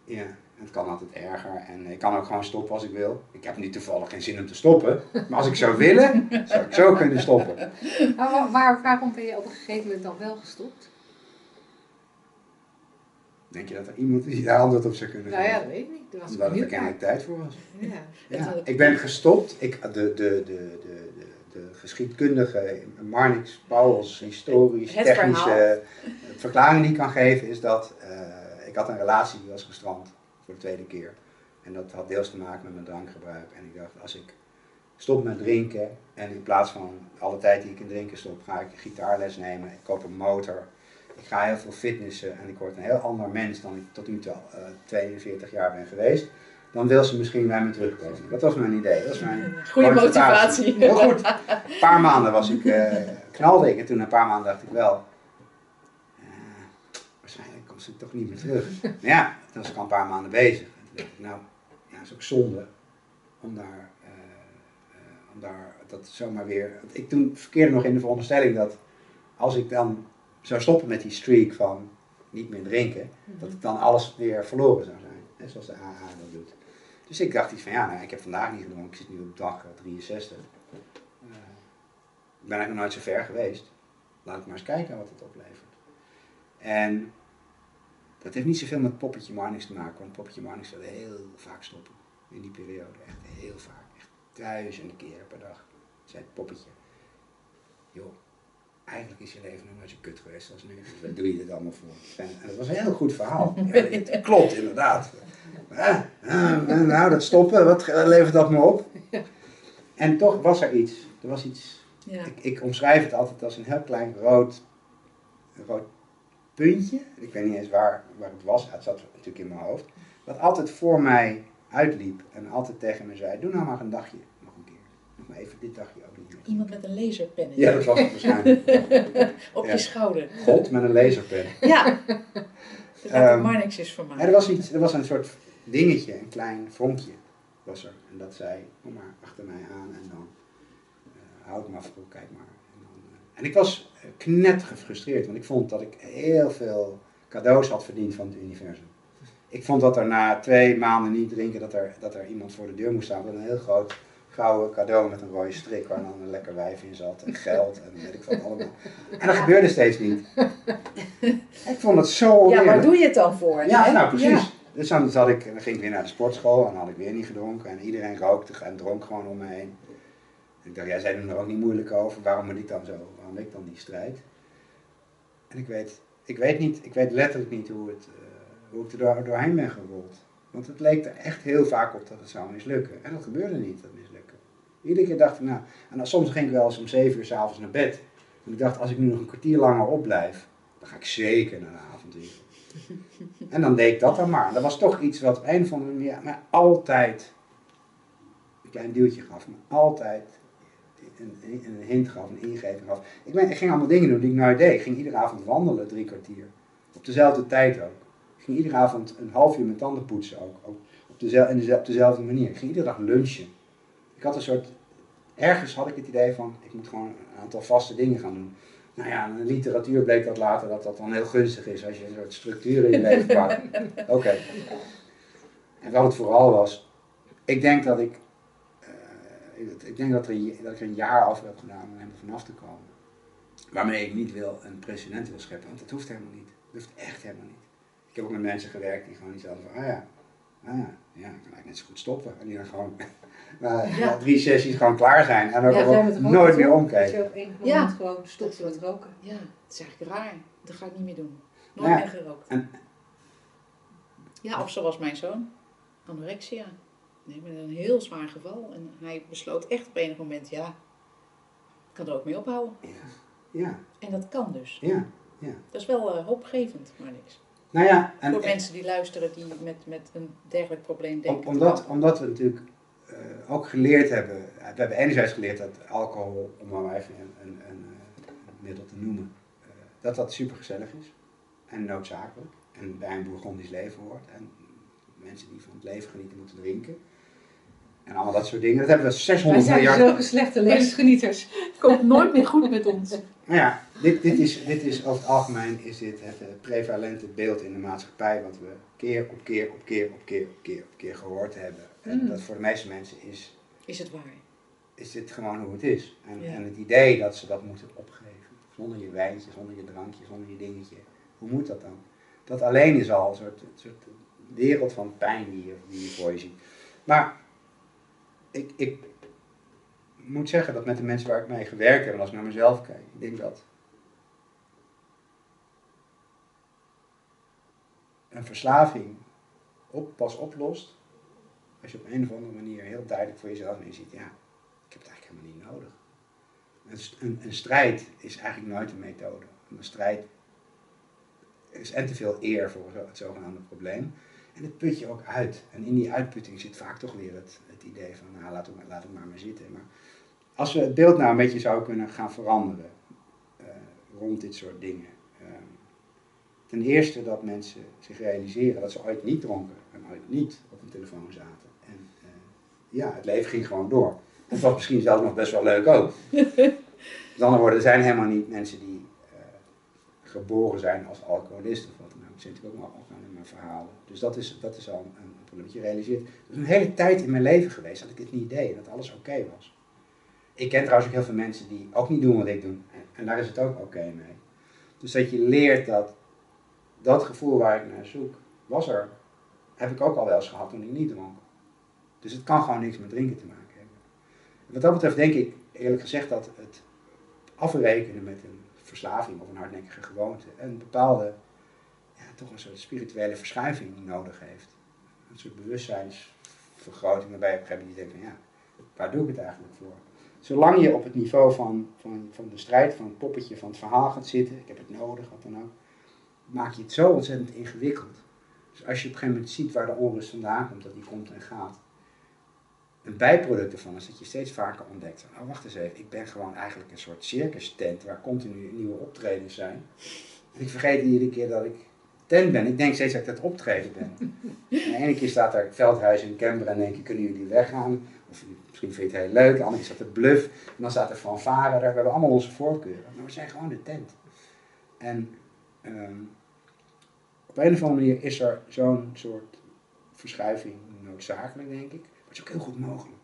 Speaker 3: Ja, het kan altijd erger en ik kan ook gewoon stoppen als ik wil. Ik heb nu toevallig geen zin om te stoppen, maar als ik zou willen, zou ik zo kunnen stoppen.
Speaker 2: Maar wa- waar, waarom ben je op een gegeven moment dan wel gestopt?
Speaker 3: Denk je dat er iemand is die daar antwoord op zou kunnen
Speaker 2: Nou ja,
Speaker 3: geven?
Speaker 2: dat weet ik niet. Was ik
Speaker 3: Omdat er kennelijk tijd voor was.
Speaker 2: Ja.
Speaker 3: Ik ben gestopt. Ik, de, de, de, de, de, de geschiedkundige, Marnix Pauwels, historisch,
Speaker 4: Het
Speaker 3: technische verklaring die ik kan geven is dat eh, ik had een relatie die was gestrand voor de tweede keer. En dat had deels te maken met mijn drankgebruik. En ik dacht, als ik stop met drinken en in plaats van alle tijd die ik in drinken stop, ga ik gitaarles nemen, ik koop een motor, ik ga heel veel fitnessen en ik word een heel ander mens dan ik tot nu toe eh 42 jaar ben geweest, dan wil ze misschien bij me terugkomen. Dat was mijn idee. Dat was mijn
Speaker 4: Goede motivatie.
Speaker 3: Heel goed. Een paar maanden was ik, eh, knalde ik en toen een paar maanden dacht ik wel, eh, ze toch niet meer terug. Maar ja, toen was ik al een paar maanden bezig. En toen dacht ik, nou, ja, dat is ook zonde om daar, eh, om daar dat zomaar weer. want Ik toen verkeerde nog in de veronderstelling dat als ik dan zou stoppen met die streak van niet meer drinken, dat het dan alles weer verloren zou zijn. Hè, zoals de AA dat doet. Dus ik dacht iets van, ja, nou, ik heb vandaag niet gedronken, ik zit nu op dag eh, 63. Eh, ik ben eigenlijk nog nooit zo ver geweest. Laat ik maar eens kijken wat het oplevert. En dat heeft niet zoveel met Poppetje Marnix te maken, want Poppetje Marnix wilde heel vaak stoppen. In die periode, echt heel vaak. Echt duizenden keren per dag. Zei het poppetje, joh, eigenlijk is je leven nog nooit zo kut geweest als nu. Dus wat doe je dit allemaal voor? En, en dat was een heel goed verhaal. Ja, het klopt, inderdaad. Nou, dat stoppen, wat levert dat me op? En toch was er iets. Er was iets.
Speaker 4: Ja.
Speaker 3: Ik, ik omschrijf het altijd als een heel klein rood, rood puntje. Ik weet niet eens waar, waar het was. Het zat natuurlijk in mijn hoofd. Wat altijd voor mij uitliep en altijd tegen me zei: Doe nou maar een dagje. Nog een keer. Nog maar even dit dagje ook niet.
Speaker 4: Iemand met een laserpennetje
Speaker 3: Ja, dat was het waarschijnlijk.
Speaker 4: op
Speaker 3: Ja.
Speaker 4: je schouder.
Speaker 3: God met een laserpen.
Speaker 4: Ja,
Speaker 3: Ehm,
Speaker 4: um, Marnix is voor mij.
Speaker 3: er was, iets, er was een soort dingetje, een klein vonkje was er. En dat zei, kom maar achter mij aan en dan eh hou ik me af, kijk maar. En, dan, eh, en ik was knet gefrustreerd, want ik vond dat ik heel veel cadeaus had verdiend van het universum. Ik vond dat er na twee maanden niet drinken, dat er, dat er iemand voor de deur moest staan met een heel groot gouden cadeau met een rode strik waar dan een lekker wijf in zat en geld en weet ik wat allemaal. En dat gebeurde steeds niet. Ik vond het zo
Speaker 4: Ja, waar doe je het dan voor?
Speaker 3: Ja,
Speaker 4: hè?
Speaker 3: nou precies.
Speaker 4: Ja.
Speaker 3: Dus dan, zat ik, dan ging ik weer naar de sportschool en had ik weer niet gedronken. En iedereen rookte en dronk gewoon om me heen. En ik dacht, jij doen er ook niet moeilijk over. Waarom moet ik dan zo? Ik dan die strijd? En ik weet, ik weet niet, ik weet letterlijk niet hoe, het, eh, hoe ik er door, doorheen ben gerold. Want het leek er echt heel vaak op dat het zou mislukken. En dat gebeurde niet, dat mislukken. Iedere keer dacht ik, nou, en dan, soms ging ik wel eens om zeven uur s'avonds naar bed. En ik dacht, als ik nu nog een kwartier langer opblijf, dan ga ik zeker naar de avontuur. En dan deed ik dat dan maar. Dat was toch iets wat op een of andere manier mij altijd een klein duwtje gaf. Me altijd een, hint gaf, een ingeving gaf. Ik, ben, ik ging allemaal dingen doen die ik nooit deed. Ik ging iedere avond wandelen, drie kwartier. Op dezelfde tijd ook. Ik ging iedere avond een half uur mijn tanden poetsen ook. ook op, dezelfde, op dezelfde manier. Ik ging iedere dag lunchen. Ik had een soort, ergens had ik het idee van, ik moet gewoon een aantal vaste dingen gaan doen. Nou ja, in de literatuur bleek dat later dat dat dan heel gunstig is als je een soort structuur in je leven pakt. Oké. En wat het vooral was, ik denk dat ik, ik denk dat, er, dat ik er een jaar af heb gedaan om hem vanaf te komen. Waarmee ik niet wil een precedent wil scheppen, want dat hoeft helemaal niet. Dat hoeft echt helemaal niet. Ik heb ook met mensen gewerkt die gewoon iets hadden van, ah ja, ah ja, ja, ik kan eigenlijk net zo goed stoppen. En die dan gewoon na, ja. drie sessies gewoon klaar zijn en dan ja, nooit meer omkijken.
Speaker 2: Dat je op een moment ja. gewoon stopt met roken.
Speaker 4: Ja, het is eigenlijk raar. Dat ga ik niet meer doen. Nooit ja, meer gerookt. En, ja, of zoals mijn zoon, anorexia. Nee, met een heel zwaar geval. En hij besloot echt op enig moment, ja, ik kan er ook mee ophouden.
Speaker 3: Ja. ja.
Speaker 4: En dat kan dus.
Speaker 3: Ja. ja.
Speaker 4: Dat is wel uh, hoopgevend, maar niks.
Speaker 3: Nou ja,
Speaker 4: en, Voor mensen die luisteren die met, met een dergelijk probleem denken.
Speaker 3: Omdat, omdat we natuurlijk uh, ook geleerd hebben, we hebben enerzijds geleerd dat alcohol, om maar even een, een, een, een middel te noemen, uh, dat dat super gezellig is en noodzakelijk en bij een bourgondisch leven hoort. En mensen die van het leven genieten moeten drinken. En allemaal dat soort dingen. Dat hebben we 600
Speaker 2: miljard...
Speaker 3: Wij
Speaker 2: zijn zulke slechte levensgenieters. Het komt nooit meer goed met ons.
Speaker 3: Nou ja, dit, dit, is, dit is over het algemeen is dit het uh, prevalente beeld in de maatschappij. Wat we keer op keer op keer op keer op keer op keer gehoord hebben. En mm. dat voor de meeste mensen is...
Speaker 4: Is het waar?
Speaker 3: Is dit gewoon hoe het is. En, ja. en het idee dat ze dat moeten opgeven. Zonder je wijntje, zonder je drankje, zonder je dingetje. Hoe moet dat dan? Dat alleen is al een soort, soort wereld van pijn die je, die je voor je ziet. Maar ik, ik moet zeggen dat met de mensen waar ik mee gewerkt heb, als ik naar mezelf kijk, ik denk dat een verslaving pas oplost als je op een of andere manier heel duidelijk voor jezelf ziet, ja, ik heb het eigenlijk helemaal niet nodig. Een, een, strijd is eigenlijk nooit een methode. Een strijd is en te veel eer voor het zogenaamde probleem. En het put je ook uit. En in die uitputting zit vaak toch weer het, het idee van, nou laat het, laat het maar maar zitten. Maar als we het beeld nou een beetje zouden kunnen gaan veranderen uh, rond dit soort dingen. Uh, ten eerste dat mensen zich realiseren dat ze ooit niet dronken en ooit niet op een telefoon zaten. En uh, ja, het leven ging gewoon door. Het was misschien zelfs nog best wel leuk ook. Met andere woorden, er zijn helemaal niet mensen die geboren zijn als alcoholist of wat dan ook. Zit ook nog in mijn verhalen. Dus dat is, dat is al een, een probleem dat je realiseert. Er is een hele tijd in mijn leven geweest dat ik het niet deed, dat alles oké was. Ik ken trouwens ook heel veel mensen die ook niet doen wat ik doe. En, daar is het ook oké mee. Dus dat je leert dat dat gevoel waar ik naar zoek, was er, heb ik ook al wel eens gehad toen ik niet dronk. Dus het kan gewoon niks met drinken te maken hebben. wat dat betreft denk ik eerlijk gezegd dat het afrekenen met een verslaving of een hardnekkige gewoonte een bepaalde, ja, toch een soort spirituele verschuiving nodig heeft. Een soort bewustzijnsvergroting waarbij je op een gegeven moment denkt van ja, waar doe ik het eigenlijk voor? Zolang je op het niveau van, van, van de strijd, van het poppetje, van het verhaal gaat zitten, ik heb het nodig, wat dan ook, maak je het zo ontzettend ingewikkeld. Dus als je op een gegeven moment ziet waar de onrust vandaan komt, dat die komt en gaat, een bijproduct ervan is dat je steeds vaker ontdekt, oh wacht eens even, ik ben gewoon eigenlijk een soort circus tent waar continu nieuwe optredens zijn. En ik vergeet iedere keer dat ik tent ben. Ik denk steeds dat ik het optreden ben. En de ene keer staat er Veldhuis in Canberra en denk je, kunnen jullie weggaan? Of misschien vind je het heel leuk. De andere keer staat er Bluff. En dan staat er Fanfare daar. We hebben allemaal onze voorkeuren. Maar we zijn gewoon de tent. En um, op een of andere manier is er zo'n soort verschuiving noodzakelijk, denk ik. Maar het is ook heel goed mogelijk.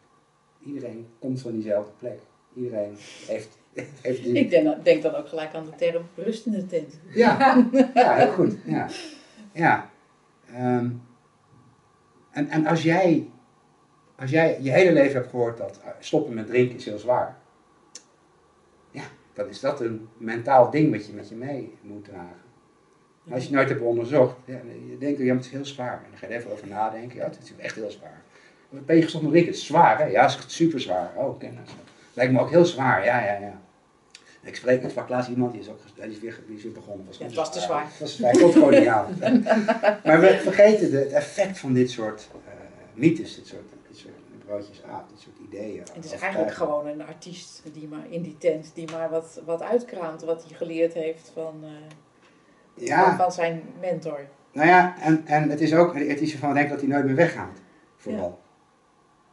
Speaker 3: Iedereen komt van diezelfde plek. Iedereen heeft, heeft die...
Speaker 4: Ik denk, denk, dan ook gelijk aan de term rustende tent.
Speaker 3: Ja, ja heel goed. Ja. ja. Um, en, en als jij, als jij je hele leven hebt gehoord dat eh, stoppen met drinken is heel zwaar. Ja, dan is dat een mentaal ding wat je met je mee moet dragen. Als je het nooit hebt onderzocht, ja, je denkt, ja, het is heel zwaar. En dan ga je er even over nadenken, ja, het is echt heel zwaar. Ben je gestopt met drinken? Het is zwaar, hè? Ja, het is super zwaar. Oh, oké. nou. Lijkt me ook heel zwaar, ja, ja, ja. Ik spreek met sprak laatst iemand, die is ook die is weer, die is weer begonnen.
Speaker 4: Ja, het was te zwaar.
Speaker 3: Het was, hij komt gewoon niet aan. maar we vergeten de, het effect van dit soort eh, mythes, dit soort, dit soort broodjes aap, dit soort ideeën.
Speaker 4: Het is eigenlijk gewoon een artiest die maar in die tent, die maar wat, wat uitkraamt, wat hij geleerd heeft van, eh,
Speaker 3: Ja,
Speaker 4: van zijn mentor.
Speaker 3: Nou ja, en, en het is ook het is van denken dat hij nooit meer weggaat. Vooral.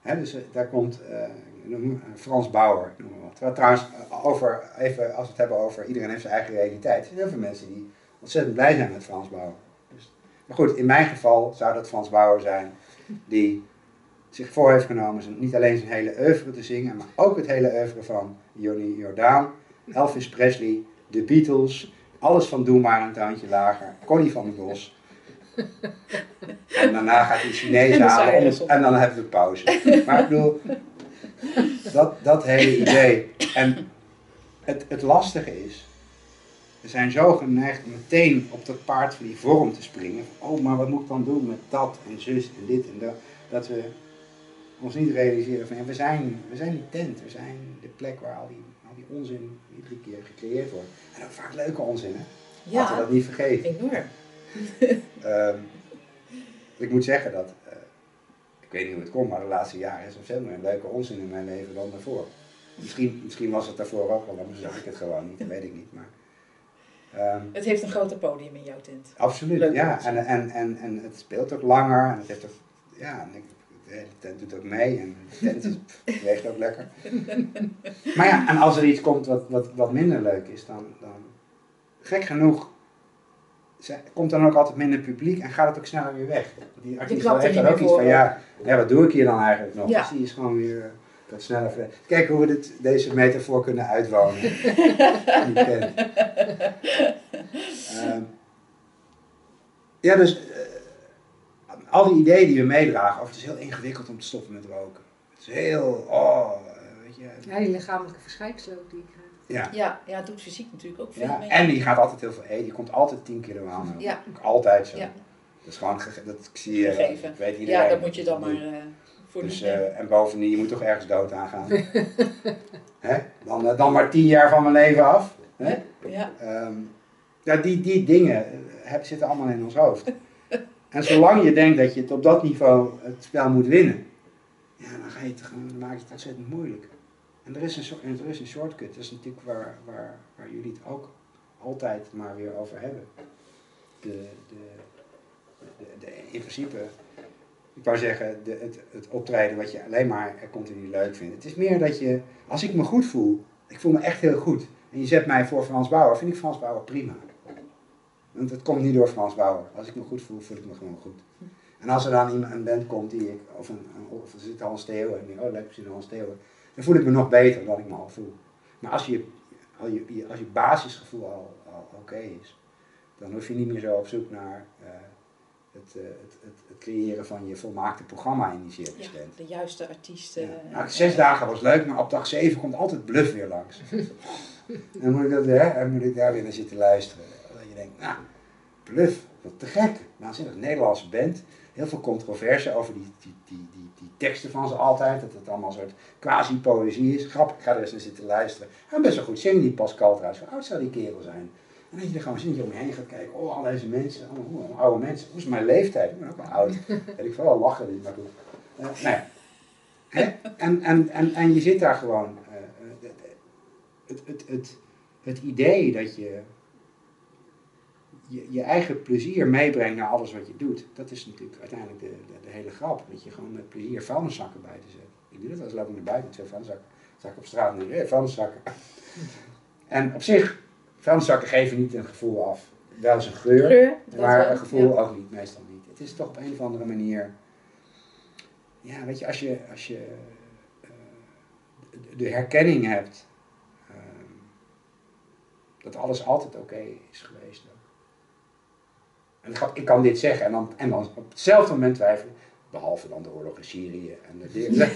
Speaker 3: Dus eh, daar komt eh, eh, Frans Bauer, noem maar wat. Trouwens, over, even als we het hebben over iedereen heeft zijn eigen realiteit. Er zijn heel veel mensen die ontzettend blij zijn met Frans Bauer. Dus, maar goed, in mijn geval zou dat Frans Bauer zijn die zich voor heeft genomen zijn, niet alleen zijn hele oeuvre te zingen, maar ook het hele oeuvre van Johnny Jordaan, Elvis Presley, de Beatles, alles van Doe maar een tandje lager, Connie van der Bos. En daarna gaat hij Chinees
Speaker 4: En de
Speaker 3: halen en dan hebben we pauze. Maar ik bedoel, dat, dat hele idee. En het, het lastige is, we zijn zo geneigd meteen op dat paard van die vorm te springen. Van, oh, maar wat moet ik dan doen met dat en zus en dit en dat. Dat we ons niet realiseren van, ja, we zijn, we zijn die tent. We zijn de plek waar al die, al die onzin iedere keer gecreëerd wordt. En ook vaak leuke onzin, hè? Laten we dat niet vergeten.
Speaker 4: enorm.
Speaker 3: Ehm, ik moet zeggen dat, eh, ik weet niet hoe het komt, maar de laatste jaren is er veel meer leuke onzin in mijn leven dan daarvoor. Misschien, misschien was het daarvoor ook wel, maar zag ik het gewoon niet, dat weet ik niet. Maar, ehm,
Speaker 4: Het heeft een groter podium in jouw tent.
Speaker 3: absoluut, ja. En, en, en, en het speelt ook langer en het heeft ook, ja, de hele tent doet ook mee en de tent is, ook lekker. Maar ja, en als er iets komt wat, wat, wat minder leuk is, dan, dan gek genoeg komt dan ook altijd minder publiek en gaat het ook sneller weer weg. Die artiest heeft dan ook iets van, ja, ja, wat doe ik hier dan eigenlijk nog?
Speaker 4: Ja.
Speaker 3: Dus die is gewoon weer eh, wat sneller verder. Kijk hoe we dit, deze metafoor kunnen uitwonen. Die. Ehm, ja, dus eh, al die ideeën die we meedragen, of het is heel ingewikkeld om te stoppen met roken. Het is heel, oh, eh, weet je.
Speaker 2: Ja, die lichamelijke verschijnselen ook die ik krijg.
Speaker 3: Ja.
Speaker 4: Ja, ja, het doet fysiek natuurlijk ook veel
Speaker 3: Ja,
Speaker 4: mee.
Speaker 3: en die gaat altijd heel veel eten. Die komt altijd 10 kilo aan.
Speaker 4: Ja.
Speaker 3: Altijd zo.
Speaker 4: Ja.
Speaker 3: Dat is gewoon, ge- dat zie je,
Speaker 4: Gegeven.
Speaker 3: weet iedereen.
Speaker 4: Ja, dat moet je dan maar eh, voor
Speaker 3: Dus,
Speaker 4: doen.
Speaker 3: eh, en bovendien, je moet toch ergens dood aangaan. Hè? Dan, eh, dan maar 10 jaar van mijn leven af. Hè?
Speaker 4: Ja,
Speaker 3: Ehm, ja, die, die dingen heb, zitten allemaal in ons hoofd. En zolang je denkt dat je het op dat niveau het spel moet winnen, ja, dan, ga je het, dan maak je het ontzettend moeilijk. En er is een, soort- er is een shortcut, dat is natuurlijk waar, waar, waar jullie het ook altijd maar weer over hebben. De, de, de, in principe, ik wou zeggen, de, het, het optreden wat je alleen maar continu leuk vindt. Het is meer dat je, als ik me goed voel, ik voel me echt heel goed. En je zet mij voor Frans Bauer, vind ik Frans Bauer prima. Want het komt niet door Frans Bauer. Als ik me goed voel, voel ik me gewoon goed. En als er dan iemand, een band komt die ik, of, een, een- of er zit Hans Theo en ik oh leuk, er zit Hans Theo. Dan voel ik me nog beter dan ik me al voel. Maar als je, als je, als je basisgevoel al, al oké is, dan hoef je niet meer zo op zoek naar eh, het, eh, het, het, het creëren van je volmaakte programma in die circus
Speaker 4: ja, de juiste artiesten.
Speaker 3: Ja.
Speaker 4: eh,
Speaker 3: Nou, zes dagen was leuk, maar op dag zeven komt altijd bluff weer langs. en dan moet ik, dat, hè, dan moet ik daar weer naar zitten luisteren. Dat je denkt, nou, bluff, wat te gek. Waanzinnig, Nederlandse band. Heel veel controverse over die, die, die, die, die teksten van ze altijd. Dat het allemaal een soort quasi-poëzie is. Grappig, ik ga er eens naar zitten luisteren. En best wel goed zingen die Pascal trouwens. Hoe oud zou die kerel zijn? En dat je er gewoon zin om je heen gaat kijken. Oh, al deze mensen, oh, oh, oude mensen. Hoe is mijn leeftijd? Ik ben ook wel oud. Weet ik wel, lachen. dit, Maar goed. Eh, nou ja. Hè? En, en, en, en je zit daar gewoon. eh, eh, het, het, het, het idee dat je, je je eigen plezier meebrengt naar alles wat je doet, dat is natuurlijk uiteindelijk de, de, de hele grap. Dat je gewoon met plezier vuilniszakken bij te zetten. Ik doe dat als ik loop ik naar buiten met twee vuilniszakken. Ik op straat ik, hé, vuilniszakken. En op zich, vuilniszakken geven niet een gevoel af. Wel eens een geur, maar een gevoel
Speaker 4: ja.
Speaker 3: ook niet, meestal niet. Het is toch op een of andere manier. Ja, weet je, als je, als je eh, de- de herkenning hebt ehm, dat alles altijd oké is geweest. En ik, kan dit zeggen en dan, en dan op hetzelfde moment twijfelen. Behalve dan de oorlog in Syrië en de dingen.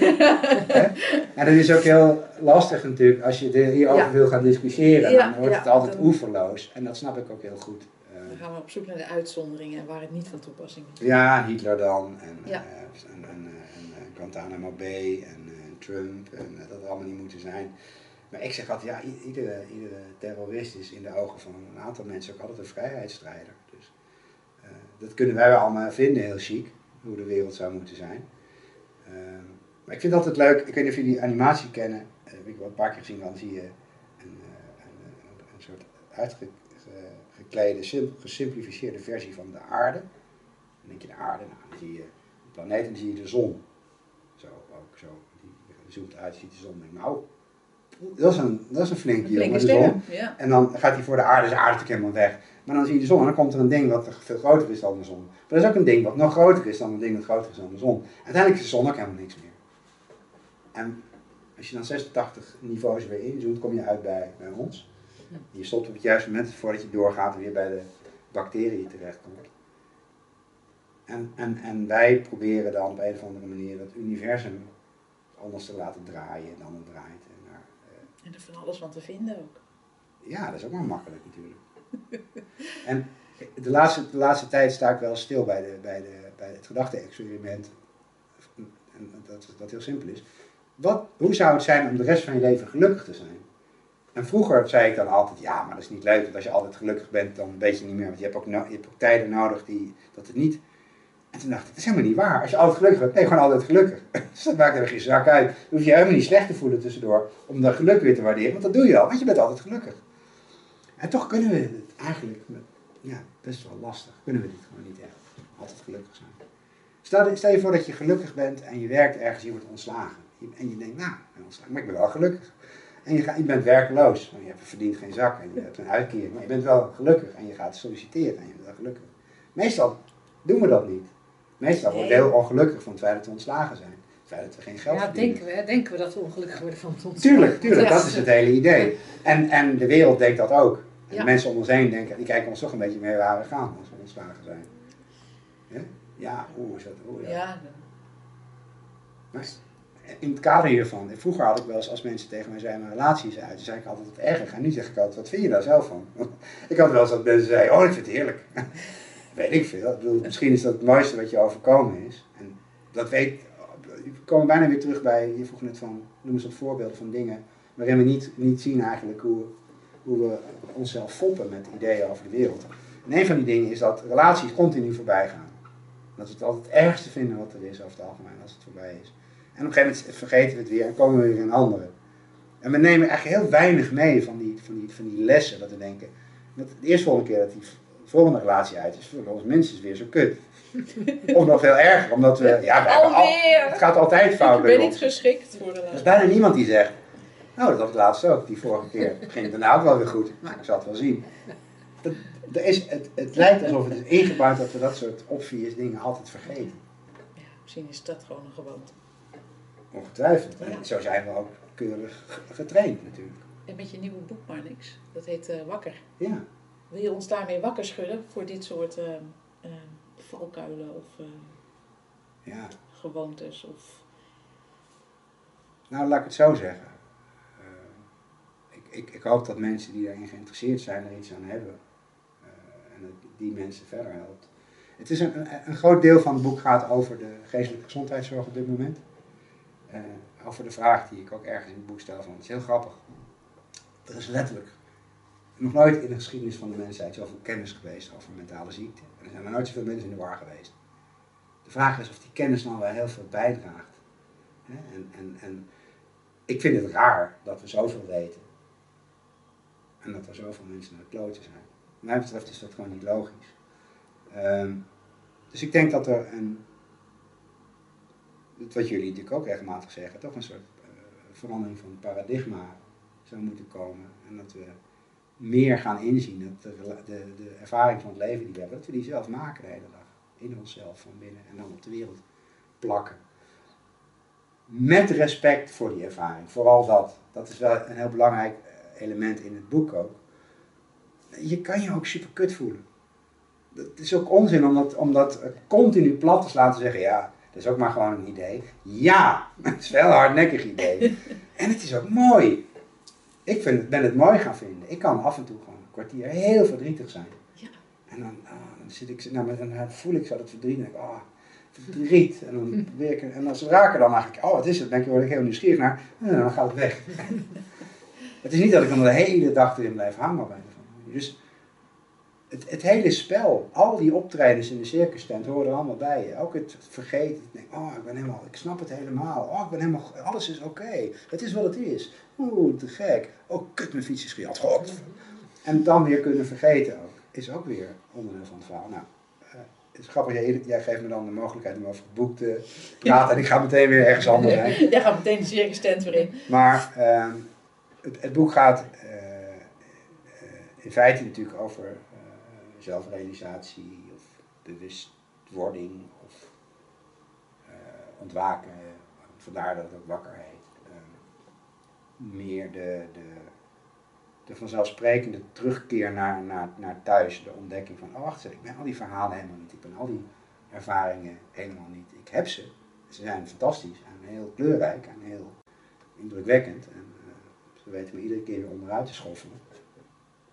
Speaker 3: En dat is ook heel lastig natuurlijk als je er hierover
Speaker 4: Ja.
Speaker 3: wil gaan discussiëren.
Speaker 4: Ja,
Speaker 3: dan wordt
Speaker 4: ja,
Speaker 3: het altijd
Speaker 4: dan-
Speaker 3: oeverloos. En dat snap ik ook heel goed. Eh,
Speaker 4: Dan gaan we op zoek naar de uitzonderingen en waar het niet van toepassing is.
Speaker 3: ja, Hitler dan. En,
Speaker 4: Ja.
Speaker 3: eh, en, en, eh, en, Guantanamo Bay en Trump en dat het allemaal niet moeten zijn. Maar ik zeg altijd, ja, iedere, iedere terrorist is in de ogen van een aantal mensen ook altijd een vrijheidsstrijder. Dat kunnen wij allemaal vinden, heel chic, hoe de wereld zou moeten zijn. Ehm, maar ik vind het altijd leuk, ik weet niet of jullie die animatie kennen, eh, heb ik wel een paar keer gezien, dan zie je een, eh, een, een, soort uitgeklede, sim- gesimplificeerde versie van de aarde. Dan denk je de aarde, nou, dan zie je de planeet en dan zie je de zon. Zo, ook zo. Die zoomt uit, ziet de zon. Denk, nou, dat is een, dat is een flinke jongen, de zon.
Speaker 4: Ja.
Speaker 3: En dan gaat hij voor de aarde, is de aarde helemaal weg. Maar dan zie je de zon en dan komt er een ding wat veel groter is dan de zon. Maar er is ook een ding wat nog groter is dan een ding dat groter is dan de zon. Uiteindelijk is de zon ook helemaal niks meer. En als je dan 86 niveaus weer inzoomt, kom je uit bij, bij ons. Je stopt op het juiste moment voordat je doorgaat en weer bij de bacteriën terechtkomt. En, en, en wij proberen dan op een of andere manier dat universum anders te laten draaien dan het draait. En
Speaker 4: er van alles van te vinden ook.
Speaker 3: ja, dat is ook maar makkelijk natuurlijk. en de laatste, de laatste tijd sta ik wel stil bij, de, bij, de, bij het gedachte-experiment. En dat, dat heel simpel is. Wat, hoe zou het zijn om de rest van je leven gelukkig te zijn? En vroeger zei ik dan altijd, ja, maar dat is niet leuk, want als je altijd gelukkig bent, dan weet je niet meer, want je hebt ook, je hebt ook tijden nodig die, dat het niet... En toen dacht ik, dat is helemaal niet waar. Als je altijd gelukkig bent, ben je gewoon altijd gelukkig. Dus dat maakt er geen zak uit. Dan hoef je helemaal niet slecht te voelen tussendoor, om dat geluk weer te waarderen, want dat doe je al, want je bent altijd gelukkig. En toch kunnen we het eigenlijk, ja, best wel lastig, kunnen we dit gewoon niet echt altijd gelukkig zijn. Stel, stel je voor dat je gelukkig bent en je werkt ergens, je wordt ontslagen. En je denkt, nou, ik ben ontslagen, maar ik ben wel gelukkig. En je, je bent werkloos, want je verdient geen zak en je hebt een uitkering. Maar je bent wel gelukkig en je gaat solliciteren en je bent wel gelukkig. Meestal doen we dat niet. Meestal worden we
Speaker 4: Nee.
Speaker 3: heel ongelukkig van het feit dat we ontslagen zijn. Het feit dat we geen geld
Speaker 2: Ja,
Speaker 3: verdienen.
Speaker 2: denken we, denken we dat we ongelukkig worden van het ontslag.
Speaker 3: Tuurlijk, tuurlijk,
Speaker 2: Ja.
Speaker 3: dat is het hele idee. En, en de wereld denkt dat ook. En
Speaker 2: Ja.
Speaker 3: de mensen om ons heen denken, die kijken ons toch een beetje meer waar we gaan als we ontslagen zijn. Ja, ja hoe is dat? Oeh, ja.
Speaker 4: Ja,
Speaker 3: Maar in het kader hiervan, vroeger had ik wel eens als mensen tegen mij zeiden, mijn relatie is uit, dan zei ik altijd wat erg. En nu zeg ik altijd, wat vind je daar zelf van? ik had wel eens dat mensen zeiden, oh ik vind het heerlijk. Weet ik veel. Misschien is dat het mooiste wat je overkomen is. En dat weet, we komen bijna weer terug bij, je vroeg net van, noem eens wat voorbeelden van dingen waarin we niet, niet zien eigenlijk hoe, hoe we onszelf foppen met ideeën over de wereld. En een van die dingen is dat relaties continu voorbij gaan. Dat we het altijd het ergste vinden wat er is over het algemeen als het voorbij is. En op een gegeven moment vergeten we het weer en komen we weer in andere. En we nemen eigenlijk heel weinig mee van die, van die, van die lessen. Dat we denken, dat de eerste volgende keer dat die volgende relatie uit is, voor ons minstens weer zo kut. of nog veel erger, omdat we... Ja, we al, het gaat altijd fout
Speaker 4: Ik ben niet geschikt voor de
Speaker 3: Er is bijna niemand die zegt, nou dat had ik laatst ook, die vorige keer. Ging het daarna ook wel weer goed, maar ik zal het wel zien. Dat, is, het, het lijkt alsof het is ingebouwd dat we dat soort obvious dingen altijd vergeten.
Speaker 4: Ja, misschien is dat gewoon een gewoonte.
Speaker 3: Ongetwijfeld.
Speaker 4: Ja.
Speaker 3: zo zijn we ook keurig ge- getraind natuurlijk.
Speaker 4: En met je nieuwe boek maar niks. Dat heet eh, Wakker.
Speaker 3: Ja.
Speaker 4: Wil je ons daarmee wakker schudden voor dit soort eh, valkuilen of eh,
Speaker 3: ja.
Speaker 4: gewoontes? Of...
Speaker 3: Nou, laat ik het zo zeggen. Ik, ik, ik hoop dat mensen die daarin geïnteresseerd zijn er iets aan hebben. En dat die mensen verder helpt. Het is een, een, groot deel van het boek gaat over de geestelijke gezondheidszorg op dit moment. Over de vraag die ik ook ergens in het boek stel van, het is heel grappig. Er is letterlijk nog nooit in de geschiedenis van de mensheid zoveel kennis geweest over mentale ziekte. En er zijn nog nooit zoveel mensen in de war geweest. De vraag is of die kennis nou wel heel veel bijdraagt. En, en, en ik vind het raar dat we zoveel weten. En dat er zoveel mensen naar de kloten zijn. Wat mij betreft is dat gewoon niet logisch. Ehm, dus ik denk dat er een, wat jullie natuurlijk ook regelmatig zeggen, toch een soort eh, verandering van paradigma zou moeten komen. En dat we meer gaan inzien dat de, de, de ervaring van het leven die we hebben, dat we die zelf maken de hele dag. In onszelf van binnen en dan op de wereld plakken. Met respect voor die ervaring, vooral dat. Dat is wel een heel belangrijk eh, element in het boek ook. Je kan je ook super kut voelen. Het is ook onzin om dat, om dat eh, continu plat te te zeggen, ja, dat is ook maar gewoon een idee. Ja, het is wel een hardnekkig idee. en het is ook mooi. Ik vind, ben het mooi gaan vinden. Ik kan af en toe gewoon een kwartier heel verdrietig zijn.
Speaker 4: Ja.
Speaker 3: En dan, ah, dan zit ik, nou, dan voel ik zo dat verdriet en denk ik, ah, riet. En dan probeer ik, en als ik er dan eigenlijk, oh wat is het, dan word ik heel nieuwsgierig naar, en dan gaat het weg. het is niet dat ik dan de hele dag erin blijf hangen bij de Dus het, het hele spel, al die optredens in de circus tent horen er allemaal bij. Ook het vergeten, ik denk, oh ik ben helemaal, ik snap het helemaal. Oh ik ben helemaal, alles is oké. Het is wat het is. Oeh, te gek. Oh kut, mijn fiets is gejat. God. En dan weer kunnen vergeten ook, is ook weer onderdeel van het verhaal. Nou, het is grappig, jij, jij, geeft me dan de mogelijkheid om over het boek te praten en ik ga meteen weer ergens anders heen.
Speaker 4: Jij gaat meteen de circus tent weer in.
Speaker 3: Maar uh, het, het, boek gaat uh, in feite natuurlijk over zelfrealisatie of bewustwording of ontwaken. Vandaar dat het ook wakker heet. Ehm, meer de, de de vanzelfsprekende terugkeer naar, naar, naar thuis, de ontdekking van, oh wacht ik ben al die verhalen helemaal niet, ik ben al die ervaringen helemaal niet. Ik heb ze, ze zijn fantastisch en heel kleurrijk en heel indrukwekkend en uh, ze weten me iedere keer weer onderuit te schoffelen.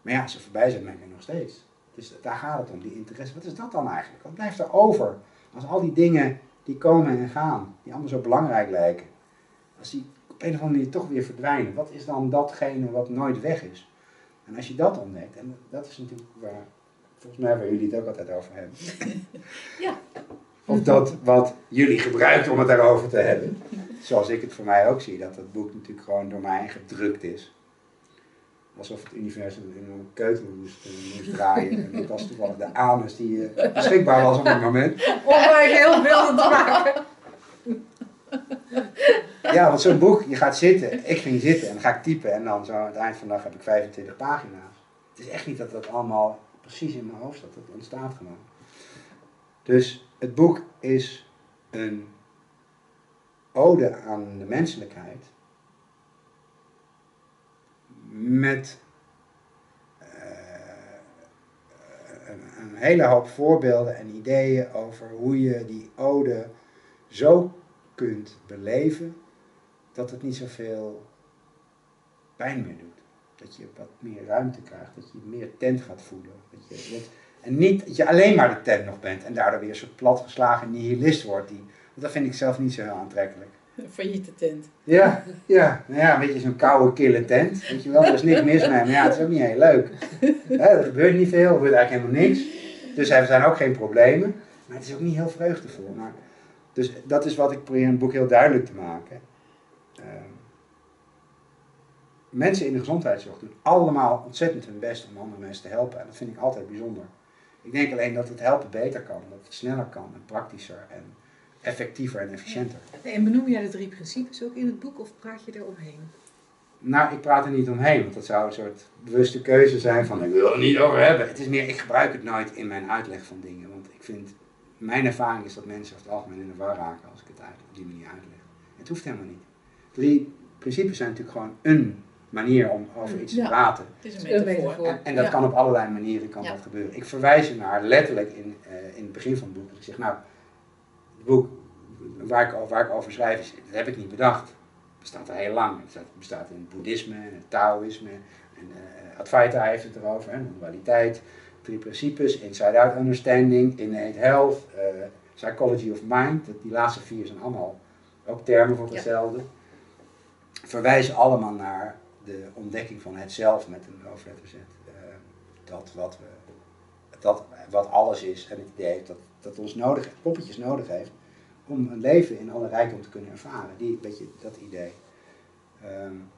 Speaker 3: Maar ja, ze voorbij zijn, ben ik nog steeds. Dus daar gaat het om, die interesse. Wat is dat dan eigenlijk? Wat blijft er over als al die dingen die komen en gaan, die allemaal zo belangrijk lijken, als die op een of andere manier toch weer verdwijnen. Wat is dan datgene wat nooit weg is? En als je dat ontdekt, en dat is natuurlijk waar, volgens mij waar jullie het ook altijd over hebben.
Speaker 4: Ja.
Speaker 3: Of dat wat jullie gebruiken om het daarover te hebben. Zoals ik het voor mij ook zie, dat dat boek natuurlijk gewoon door mij gedrukt is. Alsof het universum in een keutel moest, eh, moest draaien. En dat was toevallig de anus die uh, beschikbaar was op het moment.
Speaker 2: Om mij heel beelden te maken.
Speaker 3: Ja, want zo'n boek, je gaat zitten. Ik ging zitten en dan ga ik typen en dan zo aan het eind van de dag heb ik 25 pagina's. Het is echt niet dat dat allemaal precies in mijn hoofd staat, dat ontstaat gewoon. Dus het boek is een ode aan de menselijkheid met uh, een, een hele hoop voorbeelden en ideeën over hoe je die ode zo kunt beleven dat het niet zoveel pijn meer doet. Dat je wat meer ruimte krijgt, dat je meer tent gaat voelen. Dat je, en niet dat je alleen maar de tent nog bent en daardoor weer soort platgeslagen nihilist wordt. Die, dat vind ik zelf niet zo heel aantrekkelijk.
Speaker 4: Een failliete tent.
Speaker 3: Ja, ja, nou ja, een beetje zo'n koude, kille tent. Weet je wel, er is niks mis mee, maar ja, het is ook niet heel leuk. er gebeurt niet veel, er gebeurt eigenlijk helemaal niks. Dus er zijn ook geen problemen. Maar het is ook niet heel vreugdevol. Maar, dus dat is wat ik probeer in het boek heel duidelijk te maken. Ehm, mensen in de gezondheidszorg doen allemaal ontzettend hun best om andere mensen te helpen. En dat vind ik altijd bijzonder. Ik denk alleen dat het helpen beter kan, dat het sneller kan en praktischer en effectiever en efficiënter.
Speaker 2: En benoem jij de drie principes ook in het boek of praat je er omheen?
Speaker 3: Nou, ik praat er niet omheen, want dat zou een soort bewuste keuze zijn van ik wil er niet over hebben. Het is meer, ik gebruik het nooit in mijn uitleg van dingen, want ik vind, mijn ervaring is dat mensen over het algemeen in de war raken als ik het op die manier uitleg. Het hoeft helemaal niet drie principes zijn natuurlijk gewoon een manier om over iets te praten.
Speaker 4: Het is een metafoor.
Speaker 3: En, en dat kan op allerlei manieren kan dat gebeuren. Ik verwijs er naar letterlijk in, uh, in het begin van het boek. Ik zeg, nou, het boek waar ik, waar ik over schrijf, is, dat heb ik niet bedacht. Het bestaat al heel lang. Het bestaat in het boeddhisme en het Taoïsme. En uh, Advaita heeft het erover, hè, dualiteit. Drie principes, inside-out understanding, innate health, uh, psychology of mind. Die laatste vier zijn allemaal ook termen voor hetzelfde, verwijzen allemaal naar de ontdekking van het zelf met een hoofdletter Z. Uh, dat wat, we, dat wat alles is en het idee heeft dat, dat ons nodig, poppetjes nodig heeft om een leven in alle rijkdom te kunnen ervaren. Die, dat idee. Um,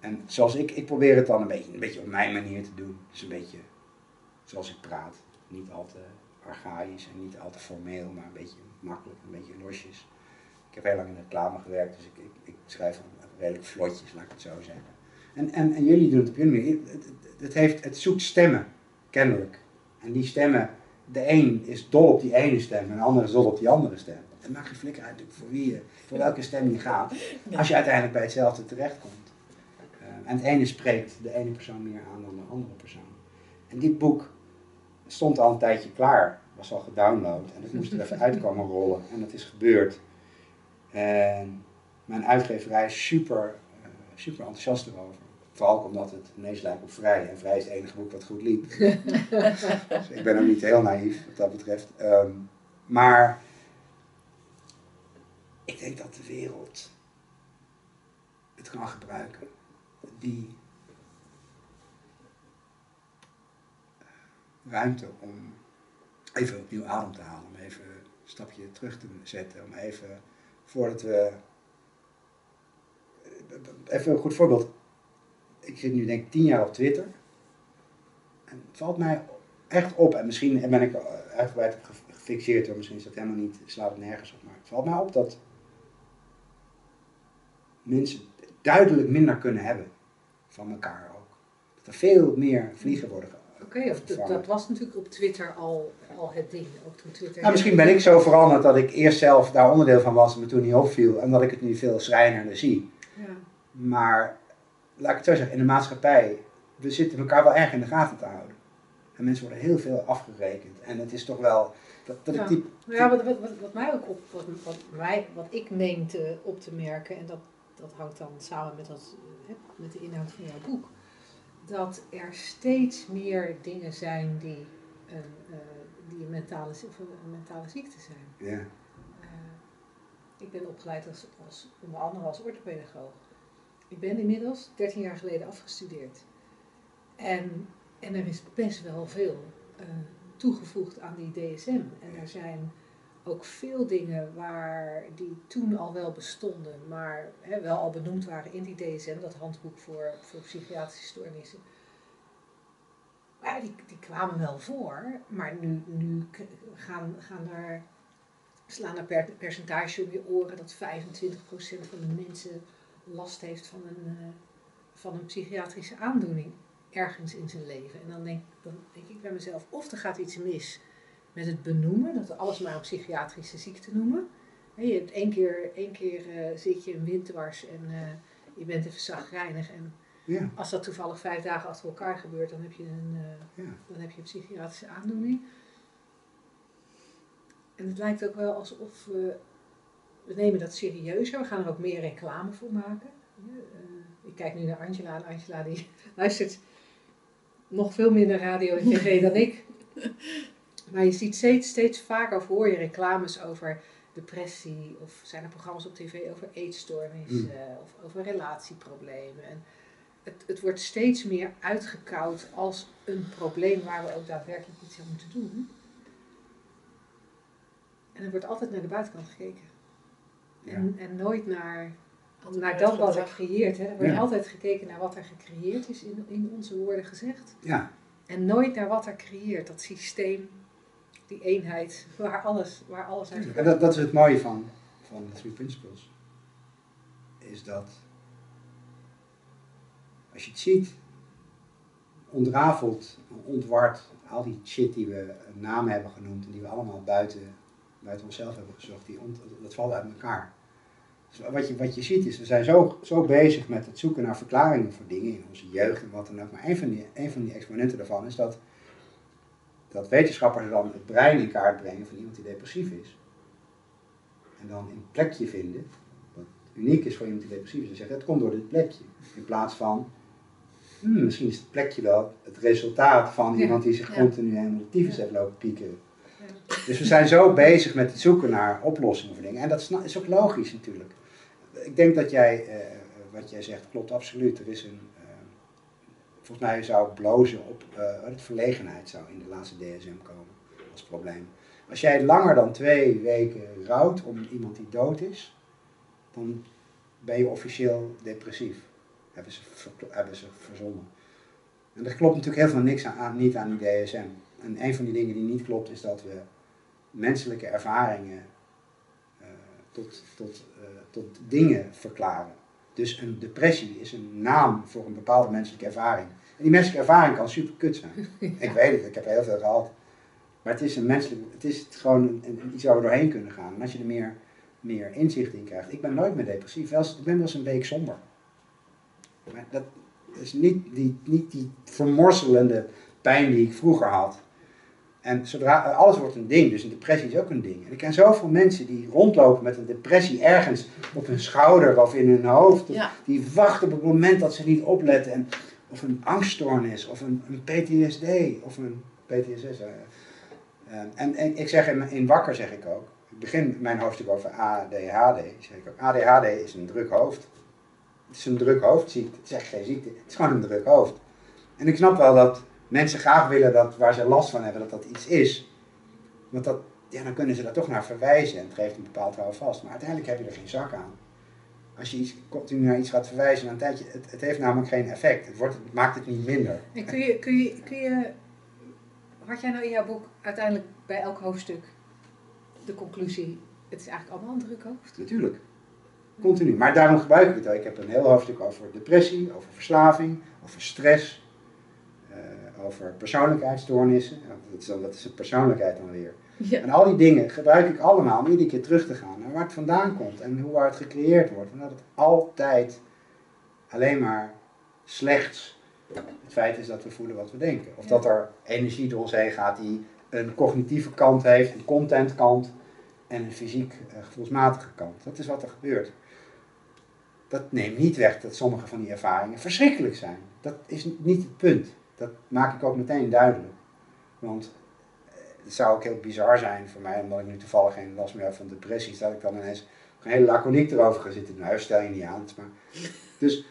Speaker 3: en zoals ik, ik probeer het dan een beetje, een beetje op mijn manier te doen. Dus een beetje zoals ik praat. Niet al te archaïs en niet al te formeel, maar een beetje makkelijk, een beetje losjes. Ik heb heel lang in de reclame gewerkt, dus ik, ik, ik schrijf redelijk vlotjes, laat ik het zo zeggen. En, en, en jullie doen het op jullie manier. Het, heeft, het zoekt stemmen, kennelijk. En die stemmen, de een is dol op die ene stem en de ander is dol op die andere stem. Het maakt geen flikker uit voor wie je, voor welke stem je gaat, als je uiteindelijk bij hetzelfde terechtkomt. Uh, en het ene spreekt de ene persoon meer aan dan de andere persoon. En dit boek stond al een tijdje klaar, was al gedownload en het moest er even uitkomen rollen en dat is gebeurd. En mijn uitgeverij is super, uh, super enthousiast erover. Vooral omdat het ineens lijkt op Vrij. En Vrij is het enige boek wat goed liep. dus ik ben ook niet heel naïef wat dat betreft. Um, maar denk dat de wereld het kan gebruiken. Die ruimte om even opnieuw adem te halen, om even een stapje terug te zetten, om even voordat we. Even een goed voorbeeld. Ik zit nu denk ik tien jaar op Twitter. En het valt mij echt op, en misschien ben ik uitgebreid op gefixeerd, hoor, misschien is dat helemaal niet, slaat het nergens op, maar het valt mij op dat mensen duidelijk minder kunnen hebben van elkaar ook. Dat er veel meer vliegen worden
Speaker 2: Oké, of dat, dat was natuurlijk op Twitter al, al het ding. Ook toen Twitter
Speaker 3: nou, misschien ben ik zo veranderd dat ik eerst zelf daar onderdeel van was en me toen niet opviel. En dat ik het nu veel schrijnender zie.
Speaker 2: Ja.
Speaker 3: Maar laat ik het zo zeggen, in de maatschappij, we zitten elkaar wel erg in de gaten te houden. En mensen worden heel veel afgerekend. En het is toch wel. Dat, dat
Speaker 2: ja.
Speaker 3: ik die,
Speaker 2: ja, wat, wat, wat, mij ook op, wat, wat, mij, wat ik meen te, op te merken, en dat, dat hangt dan samen met, dat, met de inhoud van jouw boek dat er steeds meer dingen zijn die een, uh, die een, mentale, een mentale ziekte zijn.
Speaker 3: Ja.
Speaker 2: Uh, ik ben opgeleid als, als, onder andere als orthopedagoog. Ik ben inmiddels 13 jaar geleden afgestudeerd. En, en er is best wel veel uh, toegevoegd aan die DSM. En er zijn ook veel dingen waar die toen al wel bestonden, maar wel al benoemd waren in die DSM, dat handboek voor, voor psychiatrische stoornissen. Die, die kwamen wel voor, maar nu, nu gaan, gaan er, slaan er per, percentage om je oren dat 25% van de mensen last heeft van een, uh, van een psychiatrische aandoening ergens in zijn leven. En dan denk, dan denk ik bij mezelf, of er gaat iets mis met het benoemen, dat we alles maar een psychiatrische ziekte noemen. He, je hebt één keer, één keer uh, zit je in windwars en uh, je bent even zagrijnig. En
Speaker 3: ja.
Speaker 2: als dat toevallig vijf dagen achter elkaar gebeurt, dan heb je een, uh,
Speaker 3: ja.
Speaker 2: dan heb je een psychiatrische aandoening. En het lijkt ook wel alsof we, we nemen dat serieuzer, we gaan er ook meer reclame voor maken. ik kijk nu naar Angela en Angela die luistert nog veel minder radio en tv dan ik. Maar je ziet steeds, steeds vaker of hoor je reclames over depressie of zijn er programma's op tv over eetstoornissen mm. of over relatieproblemen. En het, het wordt steeds meer uitgekoud als een probleem waar we ook daadwerkelijk iets aan moeten doen. En er wordt altijd naar de buitenkant gekeken. En, ja. en nooit naar, naar dat wat er creëert. Hè. Er wordt
Speaker 3: Ja.
Speaker 2: altijd gekeken naar wat er gecreëerd is, in, in onze woorden gezegd.
Speaker 3: Ja,
Speaker 2: En nooit naar wat er creëert, dat systeem, die eenheid, waar alles, waar alles uit
Speaker 3: en dat, dat is het mooie van, van de Three Principles. Is dat als je het ziet, ontrafeld, ontward, al die shit die we namen hebben genoemd en die we allemaal buiten, buiten onszelf hebben gezocht, die ont, dat valt uit elkaar. Wat, je, wat je ziet is, we zijn zo, zo bezig met het zoeken naar verklaringen voor dingen in onze jeugd en wat dan ook. Maar een van die, een van die exponenten daarvan is dat, dat wetenschappers dan het brein in kaart brengen van iemand die depressief is. En dan een plekje vinden, wat uniek is voor iemand die depressief is. En zeggen, het komt door dit plekje. In plaats van, hmm, misschien is het plekje wel het resultaat van
Speaker 2: Ja,
Speaker 3: iemand die zich
Speaker 2: ja.
Speaker 3: continu helemaal de tyfus heeft lopen pieken. Dus we zijn zo bezig met het zoeken naar oplossingen voor dingen. En dat is ook logisch natuurlijk. Ik denk dat jij, eh, wat jij zegt, klopt absoluut. Er is een, eh, volgens mij zou blozen op, eh, het verlegenheid zou in de laatste DSM komen als probleem. Als jij langer dan twee weken rouwt om iemand die dood is, dan ben je officieel depressief. Hebben ze, hebben ze verzonnen. En er klopt natuurlijk heel veel niks aan, niet aan die DSM. En een van die dingen die niet klopt is dat we menselijke ervaringen tot, tot, eh, tot dingen verklaren. Dus een depressie is een naam voor een bepaalde menselijke ervaring. En die menselijke ervaring kan super kut zijn. Ik weet het, ik heb er heel veel gehad. Maar het is, een menselijk, het is gewoon een, een- iets waar we doorheen kunnen gaan. En als je er meer, meer inzicht in krijgt. Ik ben nooit meer depressief. Wel ik ben wel eens een week somber. Maar dat is niet die, niet die vermorselende pijn die ik vroeger had. En zodra, alles wordt een ding, dus een depressie is ook een ding. En ik ken zoveel mensen die rondlopen met een depressie ergens op hun schouder of in hun hoofd.
Speaker 4: Ja.
Speaker 3: Die wachten op het moment dat ze niet opletten. En, of een angststoornis, of een, een PTSD, of een PTSS. eh. Eh, en, en ik zeg in, in Wakker zeg ik ook, begin mijn hoofdstuk over ADHD, zeg ik ook, ADHD is een druk hoofd. Het is een druk hoofdziekte, het is echt geen ziekte, het is gewoon een druk hoofd. En ik snap wel dat mensen graag willen dat waar ze last van hebben, dat dat iets is. Want dat, ja, dan kunnen ze daar toch naar verwijzen en het geeft een bepaald vast. Maar uiteindelijk heb je er geen zak aan. Als je iets, continu naar iets gaat verwijzen, dan tijdje, het, het heeft namelijk geen effect. Het, wordt, het maakt het niet minder.
Speaker 2: En kun je, kun, je, kun je, had jij nou in jouw boek uiteindelijk bij elk hoofdstuk de conclusie, het is eigenlijk allemaal een druk hoofd?
Speaker 3: Natuurlijk. Continu. Maar daarom gebruik ik het ook. Ik heb een heel hoofdstuk over depressie, over verslaving, over stress, over persoonlijkheidsstoornissen. dat, is dan, dat is een persoonlijkheid dan weer. Ja. En al die dingen gebruik ik allemaal om iedere keer terug te gaan naar waar het vandaan komt en hoe waar het gecreëerd wordt. Omdat het altijd alleen maar slechts het feit is dat we voelen wat we denken. Of dat er energie door ons heen gaat die een cognitieve kant heeft, een contentkant en een fysiek uh, gevoelsmatige kant. Dat is wat er gebeurt. Dat neemt niet weg dat sommige van die ervaringen verschrikkelijk zijn. Dat is niet het punt. Dat maak ik ook meteen duidelijk. Want eh, het zou ook heel bizar zijn voor mij, omdat ik nu toevallig geen last meer heb van depressies, dat ik dan ineens een hele laconiek erover ga zitten. Nou, stel je niet aan. Maar, dus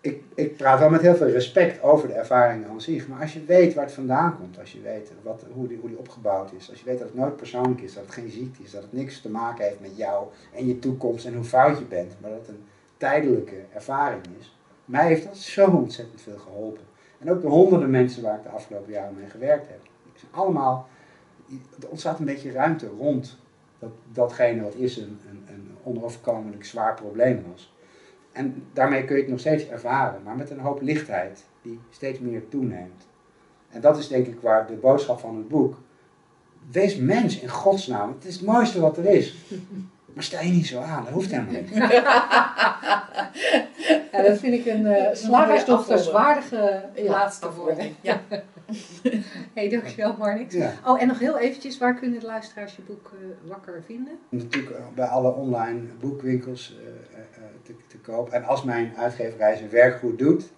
Speaker 3: ik, ik praat wel met heel veel respect over de ervaring aan zich. Maar als je weet waar het vandaan komt, als je weet wat, hoe, die, hoe die opgebouwd is, als je weet dat het nooit persoonlijk is, dat het geen ziekte is, dat het niks te maken heeft met jou en je toekomst en hoe fout je bent, maar dat het een tijdelijke ervaring is. Mij heeft dat zo ontzettend veel geholpen. En ook de honderden mensen waar ik de afgelopen jaren mee gewerkt heb. zijn allemaal, er ontstaat een beetje ruimte rond dat, datgene wat is een, een, een onoverkomelijk zwaar probleem was. En daarmee kun je het nog steeds ervaren, maar met een hoop lichtheid die steeds meer toeneemt. En dat is denk ik waar de boodschap van het boek. Wees mens in godsnaam. Het is het mooiste wat er is. Maar sta je niet zo aan, dat hoeft helemaal niet.
Speaker 2: Ja, dat vind ik een uh, slagersdochterswaardige ja, laatste woorden. Ja. hey, dankjewel Marnix. Ja. Oh, en nog heel eventjes, waar kunnen de luisteraars je boek uh, wakker vinden?
Speaker 3: Natuurlijk uh, bij alle online boekwinkels te, te, koop. En als mijn uitgeverij zijn werk goed doet,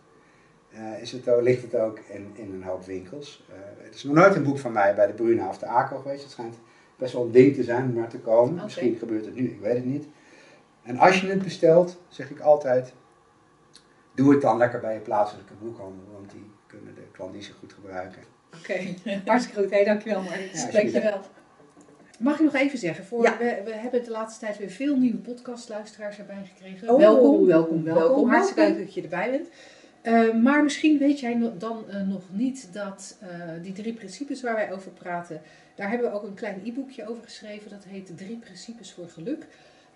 Speaker 3: is het, ligt het ook in, in een hoop winkels. het is nog nooit een boek van mij bij de Bruna of de ACO geweest. Het schijnt best wel een ding te zijn om naar te komen. Misschien gebeurt het nu, ik weet het niet. En als je het bestelt, zeg ik altijd, doe het dan lekker bij je plaatselijke boekhandel, want die kunnen de klandizie goed gebruiken.
Speaker 2: Oké, hartstikke goed. Hey, dankjewel Mark. Ja, dankjewel. Mag ik nog even zeggen, voor, we, we, hebben de laatste tijd weer veel nieuwe podcastluisteraars erbij gekregen.
Speaker 4: Oh, welkom, welkom, welkom.
Speaker 2: Hartstikke leuk dat je erbij bent. Uh, maar misschien weet jij dan uh, nog niet dat uh, die drie principes waar wij over praten, daar hebben we ook een klein e-boekje over geschreven. Dat heet Drie Principes voor Geluk.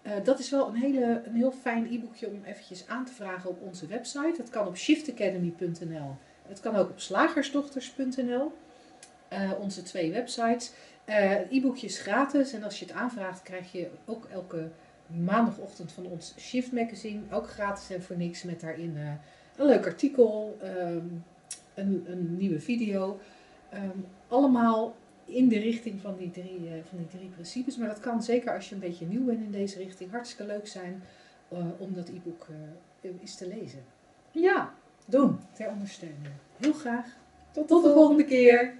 Speaker 2: Uh, dat is wel een, hele, een heel fijn e-boekje om eventjes aan te vragen op onze website. Het kan op shiftacademy.nl. Het kan ook op slagersdochters.nl. Uh, onze twee websites. Het e-boekje is gratis en als je het aanvraagt krijg je ook elke maandagochtend van ons Shift magazine. Ook gratis en voor niks met daarin een leuk artikel, um, een, een, nieuwe video. Um, allemaal in de richting van die, drie, uh, van die drie principes. Maar dat kan zeker als je een beetje nieuw bent in deze richting hartstikke leuk zijn uh, om dat e-book uh, eens te lezen.
Speaker 4: Ja, doen.
Speaker 2: Ter ondersteuning. Heel graag.
Speaker 4: Tot, Tot de volgende keer.